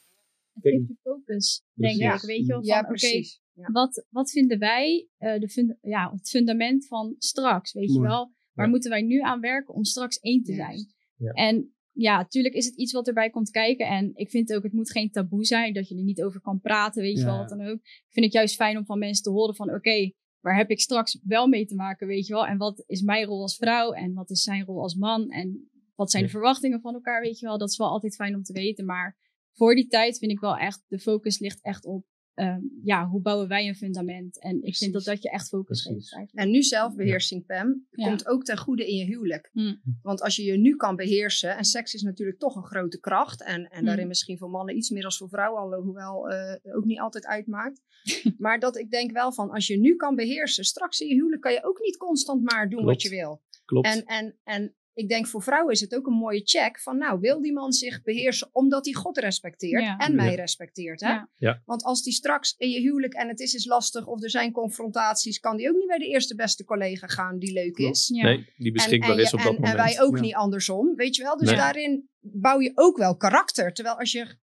[SPEAKER 3] Het geeft je focus, denk
[SPEAKER 1] Precies.
[SPEAKER 3] ik. Weet je wel, van
[SPEAKER 2] ja,
[SPEAKER 3] oké,
[SPEAKER 2] precies. Ja.
[SPEAKER 3] wat, wat vinden wij eh, de funda- ja, het fundament van straks? Weet je wel? Waar
[SPEAKER 1] Ja.
[SPEAKER 3] moeten wij nu aan werken om straks één te zijn? En ja, natuurlijk is het iets wat erbij komt kijken. En ik vind ook, het moet geen taboe zijn dat je er niet over kan praten, weet je
[SPEAKER 4] Ja.
[SPEAKER 3] wel, wat dan ook. Ik vind het juist fijn om van mensen te horen van, oké, waar heb ik straks wel mee te maken, weet je wel? En wat is mijn rol als vrouw en wat is zijn rol als man? En wat zijn de verwachtingen van elkaar, weet je wel? Dat is wel altijd fijn om te weten. Maar voor die tijd vind ik wel echt, de focus ligt echt op, ehm, ja, hoe bouwen wij een fundament? En ik vind dat dat je echt focus
[SPEAKER 1] Precies.
[SPEAKER 3] geeft eigenlijk.
[SPEAKER 2] En nu zelfbeheersing, Pam,
[SPEAKER 3] Ja.
[SPEAKER 2] komt ook ten goede in je huwelijk.
[SPEAKER 3] Hm.
[SPEAKER 2] Want als je je nu kan beheersen, en seks is natuurlijk toch een grote kracht, en, en
[SPEAKER 3] Hm.
[SPEAKER 2] daarin misschien voor mannen iets meer als voor vrouwen, alhoewel eh ook niet altijd uitmaakt. <laughs> maar dat ik denk wel van, als je nu kan beheersen, straks in je huwelijk kan je ook niet constant maar doen wat je wil.
[SPEAKER 1] Klopt.
[SPEAKER 2] En, en, en ik denk voor vrouwen is het ook een mooie check van, nou, wil die man zich beheersen omdat hij God respecteert
[SPEAKER 3] Ja.
[SPEAKER 2] en mij
[SPEAKER 1] Ja.
[SPEAKER 2] respecteert, hè?
[SPEAKER 3] Ja.
[SPEAKER 1] Ja.
[SPEAKER 2] Want als die straks in je huwelijk en het is eens lastig of er zijn confrontaties, kan die ook niet bij de eerste beste collega gaan die leuk is.
[SPEAKER 3] Ja.
[SPEAKER 1] Nee, die beschikbaar
[SPEAKER 2] en, en
[SPEAKER 1] is op dat
[SPEAKER 2] en,
[SPEAKER 1] moment.
[SPEAKER 2] En wij ook
[SPEAKER 4] Ja.
[SPEAKER 2] niet andersom, weet je wel. Dus
[SPEAKER 1] Nee.
[SPEAKER 2] daarin bouw je ook wel karakter. Terwijl als je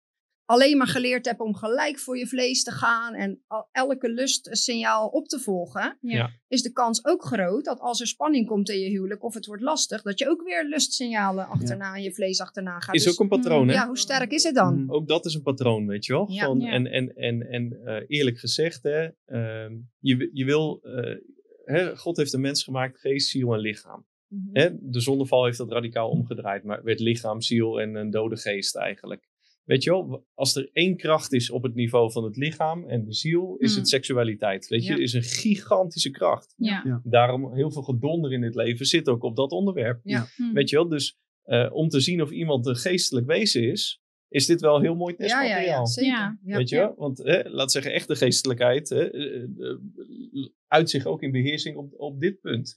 [SPEAKER 2] alleen maar geleerd hebt om gelijk voor je vlees te gaan en elke lustsignaal op te volgen,
[SPEAKER 3] Ja.
[SPEAKER 2] Is de kans ook groot dat als er spanning komt in je huwelijk of het wordt lastig, dat je ook weer lustsignalen achterna en je vlees achterna gaat.
[SPEAKER 1] Is
[SPEAKER 2] Dus
[SPEAKER 1] ook een patroon, hè?
[SPEAKER 2] ja, hoe sterk is het dan?
[SPEAKER 4] Mhm.
[SPEAKER 1] Ook dat is een patroon, weet je wel.
[SPEAKER 2] Ja.
[SPEAKER 1] Van,
[SPEAKER 3] Ja.
[SPEAKER 1] En, en, en, en eh, eerlijk gezegd, hè, ehm, je, je wil, eh, hè, God heeft een mens gemaakt, geest, ziel en lichaam.
[SPEAKER 2] Mhm.
[SPEAKER 1] Hè, de zondeval heeft dat radicaal omgedraaid, maar werd lichaam, ziel en een dode geest eigenlijk. Weet je wel, als er één kracht is op het niveau van het lichaam en de ziel, is
[SPEAKER 3] Hmm.
[SPEAKER 1] het seksualiteit. Weet je,
[SPEAKER 2] Ja.
[SPEAKER 1] is een gigantische kracht.
[SPEAKER 3] Ja.
[SPEAKER 1] Daarom heel veel gedonder in het leven zit ook op dat onderwerp.
[SPEAKER 2] Ja.
[SPEAKER 3] Hm.
[SPEAKER 1] Weet je wel, dus eh, om te zien of iemand een geestelijk wezen is, is dit wel heel mooi
[SPEAKER 2] ja, ja,
[SPEAKER 1] testmateriaal.
[SPEAKER 2] ja, zeker.
[SPEAKER 3] Ja.
[SPEAKER 2] Ja.
[SPEAKER 1] Weet je wel? Want hè, laat zeggen, echte geestelijkheid hè, eh, eh, uit zich ook in beheersing op, op dit punt.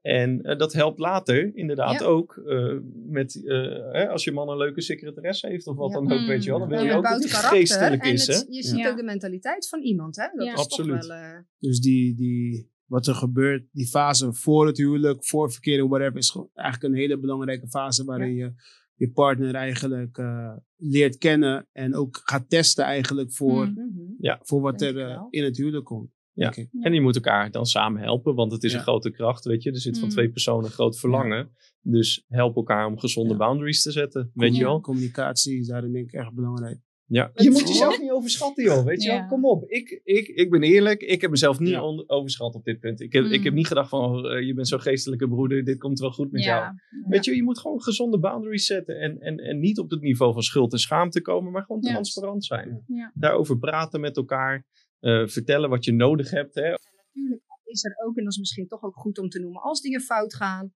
[SPEAKER 4] Ja.
[SPEAKER 1] En eh, dat helpt later inderdaad
[SPEAKER 2] Ja.
[SPEAKER 1] ook eh, met, eh, hè, als je man een leuke secretaresse heeft of wat
[SPEAKER 2] Ja.
[SPEAKER 1] dan ook,
[SPEAKER 3] Mm.
[SPEAKER 1] weet je wel. Dan wil
[SPEAKER 2] Ja,
[SPEAKER 1] je
[SPEAKER 2] het
[SPEAKER 1] ook dat
[SPEAKER 2] bouwt
[SPEAKER 1] hij
[SPEAKER 2] karakter
[SPEAKER 1] geestelijk
[SPEAKER 2] en
[SPEAKER 1] is, hè?
[SPEAKER 2] het- je ziet
[SPEAKER 3] Ja.
[SPEAKER 2] ook de mentaliteit van iemand, hè? Dat
[SPEAKER 3] Ja.
[SPEAKER 2] is
[SPEAKER 1] Absoluut.
[SPEAKER 2] toch wel... eh,
[SPEAKER 4] Dus die, die wat er gebeurt, die fase voor het huwelijk, voor verkering, whatever, is gewoon eigenlijk een hele belangrijke fase waarin je je partner eigenlijk eh, leert kennen en ook gaat testen eigenlijk voor,
[SPEAKER 3] Mm.
[SPEAKER 2] Mhm.
[SPEAKER 4] voor wat
[SPEAKER 2] Denk
[SPEAKER 4] er in het huwelijk komt.
[SPEAKER 1] Ja. En die moet elkaar dan samen helpen, want het is
[SPEAKER 4] Ja.
[SPEAKER 1] een grote kracht, weet je. Er zit van
[SPEAKER 3] Mm.
[SPEAKER 1] twee personen een groot verlangen. Dus help elkaar om gezonde
[SPEAKER 4] Ja.
[SPEAKER 1] boundaries te zetten, weet je wel.
[SPEAKER 4] Communicatie is daarin denk ik erg belangrijk.
[SPEAKER 1] Ja. Je moet jezelf niet overschatten, joh. Weet je
[SPEAKER 3] Ja.
[SPEAKER 1] wel? Kom op. Ik, ik, ik ben eerlijk. Ik heb mezelf niet overschat op dit punt. Ik heb, ik
[SPEAKER 3] Mm.
[SPEAKER 1] heb niet gedacht van, oh, eh, je bent zo'n geestelijke broeder. Dit komt wel goed met jou.
[SPEAKER 3] Ja.
[SPEAKER 1] Weet je, je moet gewoon gezonde boundaries zetten. En, en, en niet op het niveau van schuld en schaamte komen, maar gewoon transparant zijn.
[SPEAKER 3] Ja.
[SPEAKER 1] Daarover praten met elkaar. Eh, vertellen wat je nodig hebt. Hè?
[SPEAKER 2] natuurlijk is er ook, en dat is misschien toch ook goed om te noemen, als dingen fout gaan,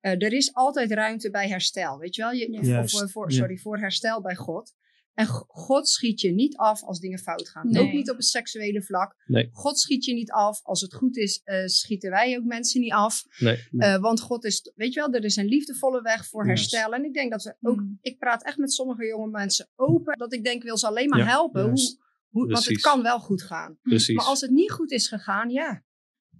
[SPEAKER 2] eh, er is altijd ruimte bij herstel. Weet je wel? Je,
[SPEAKER 3] Ja.
[SPEAKER 2] of,
[SPEAKER 4] Juist,
[SPEAKER 2] voor,
[SPEAKER 4] ja.
[SPEAKER 2] sorry, voor herstel bij God. En God schiet je niet af als dingen fout gaan.
[SPEAKER 3] Nee.
[SPEAKER 2] Ook niet op het seksuele vlak.
[SPEAKER 1] Nee.
[SPEAKER 2] God schiet je niet af. Als het goed is, eh, schieten wij ook mensen niet af.
[SPEAKER 1] Nee.
[SPEAKER 4] Nee.
[SPEAKER 2] Eh, want God is, weet je wel, er is een liefdevolle weg voor herstel. En ik denk dat we ook,
[SPEAKER 3] Mm.
[SPEAKER 2] ik praat echt met sommige jonge mensen open. Dat ik denk, wil ze alleen maar
[SPEAKER 1] Ja,
[SPEAKER 2] helpen. Hoe. Hoe, want het kan wel goed gaan.
[SPEAKER 1] Precies.
[SPEAKER 2] Maar als het niet goed is gegaan, ja.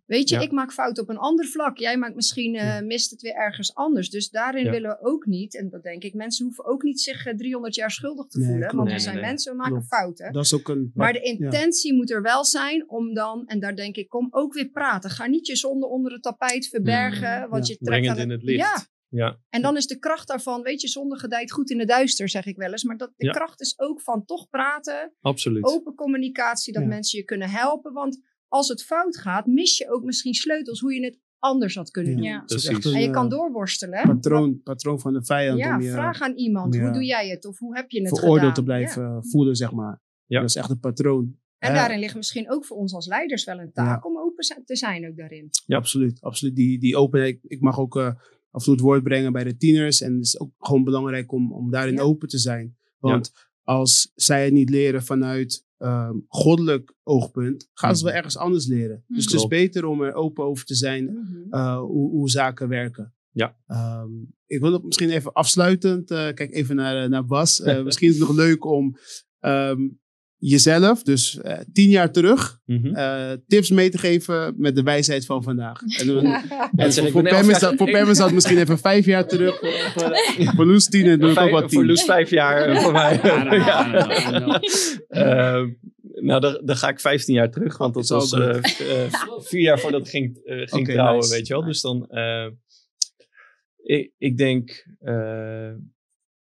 [SPEAKER 2] Weet je,
[SPEAKER 1] Ja.
[SPEAKER 2] ik maak fout op een ander vlak. Jij maakt misschien, eh,
[SPEAKER 4] Ja.
[SPEAKER 2] mist het weer ergens anders. Dus daarin
[SPEAKER 1] Ja.
[SPEAKER 2] willen we ook niet, en dat denk ik, mensen hoeven ook niet zich eh, 300 jaar schuldig te
[SPEAKER 4] Nee,
[SPEAKER 2] voelen.
[SPEAKER 4] klopt.
[SPEAKER 2] Want
[SPEAKER 1] Nee,
[SPEAKER 2] we zijn
[SPEAKER 1] nee, nee.
[SPEAKER 2] mensen, we maken
[SPEAKER 4] Klopt.
[SPEAKER 2] fouten.
[SPEAKER 4] Dat is ook een...
[SPEAKER 2] Maar de intentie moet er wel zijn om dan, en daar denk ik, kom ook weer praten. Ga niet je zonde onder het tapijt verbergen.
[SPEAKER 3] Mm.
[SPEAKER 2] want
[SPEAKER 4] Ja.
[SPEAKER 2] je trekt
[SPEAKER 1] Breng het
[SPEAKER 2] aan
[SPEAKER 1] in het licht.
[SPEAKER 2] Ja,
[SPEAKER 1] Ja,
[SPEAKER 2] en dan is de kracht daarvan, weet je, zonde gedijt goed in de duister, zeg ik wel eens. Maar dat, de
[SPEAKER 1] Ja.
[SPEAKER 2] kracht is ook van toch praten,
[SPEAKER 1] absoluut.
[SPEAKER 2] open communicatie, dat
[SPEAKER 4] Ja.
[SPEAKER 2] mensen je kunnen helpen. Want als het fout gaat, mis je ook misschien sleutels hoe je het anders had kunnen
[SPEAKER 4] Ja.
[SPEAKER 2] doen.
[SPEAKER 3] Ja.
[SPEAKER 4] Een,
[SPEAKER 2] En je kan
[SPEAKER 4] eh,
[SPEAKER 2] doorworstelen.
[SPEAKER 4] patroon, patroon van de vijand
[SPEAKER 2] ja,
[SPEAKER 4] om je
[SPEAKER 2] vraag aan iemand,
[SPEAKER 4] ja.
[SPEAKER 2] hoe doe jij het? Of hoe heb je het
[SPEAKER 4] veroordeeld
[SPEAKER 2] gedaan?
[SPEAKER 4] te blijven
[SPEAKER 2] Ja.
[SPEAKER 4] voelen, zeg maar.
[SPEAKER 1] Ja.
[SPEAKER 4] Dat is echt een patroon.
[SPEAKER 2] En
[SPEAKER 4] Ja.
[SPEAKER 2] daarin ligt misschien ook voor ons als leiders wel een taak om open te zijn ook daarin.
[SPEAKER 1] Ja.
[SPEAKER 4] Absoluut, absoluut. Die, die openheid. Ik mag ook eh, af en toe het woord brengen bij de tieners. En het is ook gewoon belangrijk om, om daarin
[SPEAKER 2] Ja.
[SPEAKER 4] open te zijn. Want als zij het niet leren vanuit ehm, goddelijk oogpunt, gaan ze wel
[SPEAKER 1] Mhm.
[SPEAKER 4] ergens anders leren. Dus het is beter om er open over te zijn
[SPEAKER 2] Mhm.
[SPEAKER 4] eh, hoe, hoe zaken werken.
[SPEAKER 1] Ja.
[SPEAKER 4] Ehm, ik wil het misschien even afsluitend, eh, kijk even naar, eh, naar Bas. Eh, <laughs> misschien is het nog leuk om ehm, jezelf, dus eh, tien jaar terug,
[SPEAKER 1] Mhm.
[SPEAKER 4] eh, tips mee te geven met de wijsheid van vandaag. <laughs> En, dan- en
[SPEAKER 1] zeg
[SPEAKER 4] voor, voor Pam is dat, voor Pam is dat misschien even vijf jaar terug. Voor, voor, voor Loes tien en doe ik ook wat
[SPEAKER 1] voor
[SPEAKER 4] tien.
[SPEAKER 1] Loes vijf jaar eh, voor mij.
[SPEAKER 4] Know, I don't know.
[SPEAKER 1] Ehm, nou, dan, dan ga ik 15 jaar terug, want dat was eh, eh, vier jaar voordat ik ging, eh, ging trouwen,
[SPEAKER 4] nice.
[SPEAKER 1] weet je wel. Dus dan, eh, ik, ik denk, eh,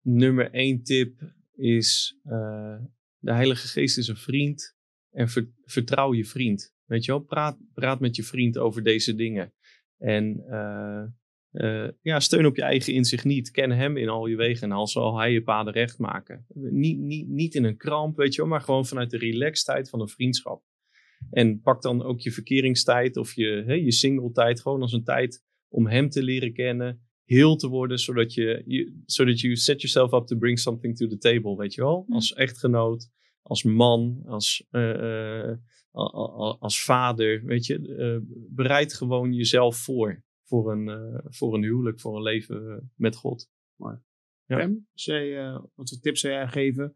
[SPEAKER 1] nummer één tip is, eh, de Heilige Geest is een vriend en ver- vertrouw je vriend. Weet je wel, praat, praat met je vriend over deze dingen. En eh, eh, ja, steun op je eigen inzicht niet. Ken hem in al je wegen en al zal hij je paden recht maken. Niet, niet, niet in een kramp, weet je wel, maar gewoon vanuit de relaxedheid van een vriendschap. En pak dan ook je verkeringstijd of je, hè, je single tijd gewoon als een tijd om hem te leren kennen, heel te worden, zodat je, je, zodat you set yourself up to bring something to the table, weet je wel?
[SPEAKER 3] Hm.
[SPEAKER 1] Als echtgenoot, als man, als, eh, eh, als vader, weet je? eh, bereid gewoon jezelf voor, voor een, eh, voor een huwelijk, voor een leven met God. Ja.
[SPEAKER 4] Pam, jij, eh, wat voor tips zou jij geven?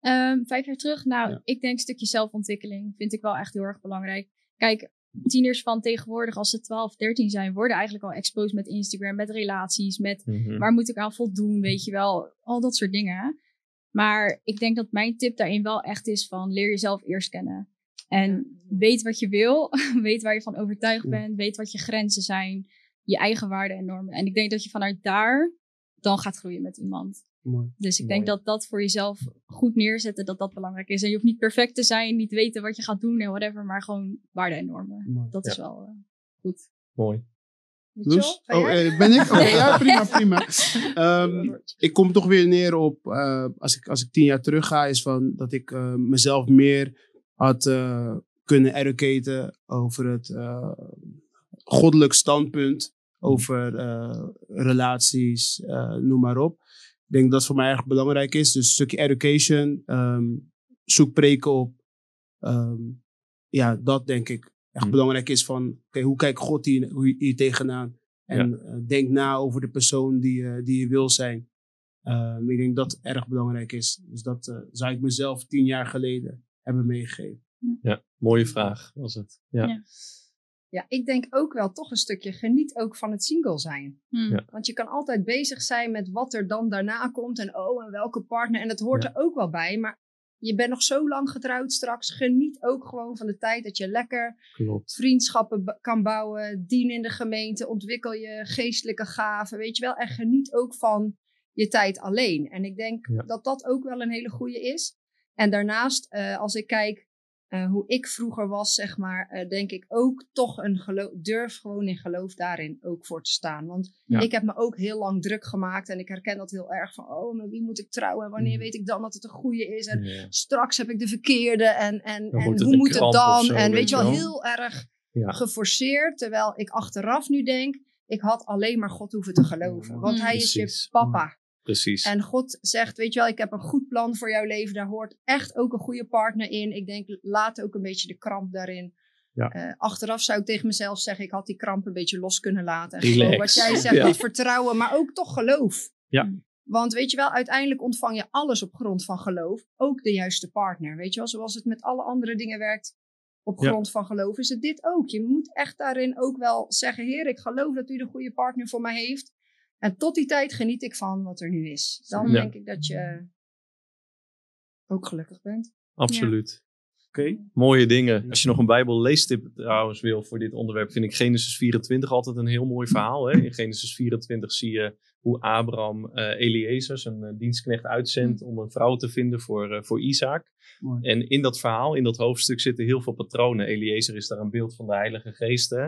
[SPEAKER 3] Ehm, vijf jaar terug, nou,
[SPEAKER 4] Ja.
[SPEAKER 3] ik denk een stukje zelfontwikkeling vind ik wel echt heel erg belangrijk. Kijk, tieners van tegenwoordig, als ze 12, 13 zijn, worden eigenlijk al exposed met Instagram, met relaties, met
[SPEAKER 1] Mhm.
[SPEAKER 3] waar moet ik aan voldoen, weet je wel, al dat soort dingen. Maar ik denk dat mijn tip daarin wel echt is van leer jezelf eerst kennen. En weet wat je wil, <laughs> weet waar je van overtuigd bent, weet wat je grenzen zijn, je eigen waarden en normen. En ik denk dat je vanuit daar dan gaat groeien met iemand.
[SPEAKER 4] Mooi.
[SPEAKER 3] Dus ik
[SPEAKER 1] Mooi.
[SPEAKER 3] denk dat dat voor jezelf goed neerzetten, dat dat belangrijk is. En je hoeft niet perfect te zijn, niet weten wat je gaat doen en whatever, maar gewoon waarden en normen.
[SPEAKER 4] Mooi.
[SPEAKER 3] Dat is wel eh, goed.
[SPEAKER 1] Mooi.
[SPEAKER 4] Loes?
[SPEAKER 2] Ga
[SPEAKER 4] Oh, eh, ben ik? Oké, ja, prima, prima. <laughs> Ehm, ik kom toch weer neer op, eh, als, ik, als ik tien jaar terug ga, is van dat ik eh, mezelf meer had eh, kunnen educaten over het eh, goddelijk standpunt, over eh, relaties, eh, noem maar op. Ik denk dat dat voor mij erg belangrijk is. Dus een stukje education, ehm, zoek preken op. Ehm, ja, dat denk ik echt
[SPEAKER 1] Hm.
[SPEAKER 4] belangrijk is van, oké, hoe kijkt God hier, hoe- hier tegenaan? En eh, denk na over de persoon die, je- die je wil zijn. Ehm, ik denk dat het erg belangrijk is. Dus dat eh, zou ik mezelf tien jaar geleden hebben meegegeven.
[SPEAKER 1] Ja, mooie vraag was het. Ja.
[SPEAKER 3] Ja.
[SPEAKER 2] Ja, ik denk ook wel toch een stukje geniet ook van het single zijn.
[SPEAKER 3] Hmm.
[SPEAKER 1] Ja.
[SPEAKER 2] Want je kan altijd bezig zijn met wat er dan daarna komt en oh, en welke partner. En dat hoort
[SPEAKER 1] Ja.
[SPEAKER 2] er ook wel bij. Maar je bent nog zo lang getrouwd straks. Geniet ook gewoon van de tijd dat je lekker
[SPEAKER 1] Klopt.
[SPEAKER 2] vriendschappen kan bouwen. Dien in de gemeente. Ontwikkel je geestelijke gaven. Weet je wel. En geniet ook van je tijd alleen. En ik denk
[SPEAKER 1] Ja.
[SPEAKER 2] dat dat ook wel een hele goede is. En daarnaast, eh, als ik kijk eh, hoe ik vroeger was, zeg maar, eh, denk ik ook toch een geloof, durf gewoon in geloof daarin ook voor te staan. Want
[SPEAKER 1] Ja.
[SPEAKER 2] ik heb me ook heel lang druk gemaakt en ik herken dat heel erg van, oh, met wie moet ik trouwen en wanneer
[SPEAKER 1] Mhm.
[SPEAKER 2] weet ik dan dat het een goede is en
[SPEAKER 1] Ja.
[SPEAKER 2] straks heb ik de verkeerde en, en,
[SPEAKER 1] Dan
[SPEAKER 2] en hoe moet het dan?
[SPEAKER 1] zo,
[SPEAKER 2] en
[SPEAKER 1] weet
[SPEAKER 2] je wel, heel erg
[SPEAKER 1] Ja.
[SPEAKER 2] geforceerd, terwijl ik achteraf nu denk, ik had alleen maar God hoeven te geloven, want
[SPEAKER 3] Mm.
[SPEAKER 2] hij is je papa.
[SPEAKER 1] Precies.
[SPEAKER 2] En God zegt, weet je wel, ik heb een goed plan voor jouw leven. Daar hoort echt ook een goede partner in. Ik denk, laat ook een beetje de kramp daarin.
[SPEAKER 1] Ja.
[SPEAKER 2] Eh, achteraf zou ik tegen mezelf zeggen, ik had die kramp een beetje los kunnen laten. En
[SPEAKER 1] Relax.
[SPEAKER 2] gewoon wat jij zegt,
[SPEAKER 1] Ja.
[SPEAKER 2] dat vertrouwen, maar ook toch geloof.
[SPEAKER 1] Ja.
[SPEAKER 2] Want weet je wel, uiteindelijk ontvang je alles op grond van geloof. Ook de juiste partner. Weet je wel, zoals het met alle andere dingen werkt. Op
[SPEAKER 1] Ja.
[SPEAKER 2] grond van geloof is het dit ook. Je moet echt daarin ook wel zeggen, heer, ik geloof dat u de goede partner voor mij heeft. En tot die tijd geniet ik van wat er nu is. Dan
[SPEAKER 1] Ja.
[SPEAKER 2] denk ik dat je ook gelukkig bent.
[SPEAKER 1] Absoluut.
[SPEAKER 4] Oké.
[SPEAKER 1] Mooie dingen. Als je nog een Bijbel leestip trouwens wil voor dit onderwerp, vind ik Genesis 24 altijd een heel mooi verhaal. Hè? In Genesis 24 zie je hoe Abraham eh Eliezer, zijn eh, dienstknecht, uitzendt om een vrouw te vinden voor, eh, voor Isaac.
[SPEAKER 4] Mooi.
[SPEAKER 1] En in dat verhaal, in dat hoofdstuk, zitten heel veel patronen. Eliezer is daar een beeld van de Heilige Geest. Hè?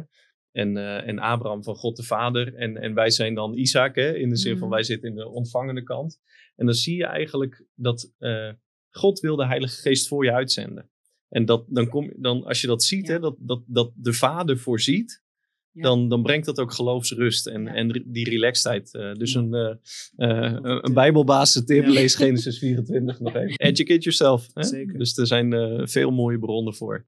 [SPEAKER 1] En, eh, en Abraham van God de Vader. En, en wij zijn dan Isaac, hè? in de zin van
[SPEAKER 2] Mhm.
[SPEAKER 1] wij zitten in de ontvangende kant. En dan zie je eigenlijk dat eh, God wil de Heilige Geest voor je uitzenden. En dat, dan kom, dan, als je dat ziet,
[SPEAKER 2] Ja.
[SPEAKER 1] hè, dat, dat, dat de Vader voorziet,
[SPEAKER 2] Ja.
[SPEAKER 1] dan, dan brengt dat ook geloofsrust en,
[SPEAKER 2] Ja.
[SPEAKER 1] en die relaxedheid. eh, dus een, eh eh, een, bijbelbasis tip, lees Genesis 24 nog even. <laughs> Educate yourself. Hè?
[SPEAKER 4] Zeker.
[SPEAKER 1] Dus er zijn veel mooie bronnen voor.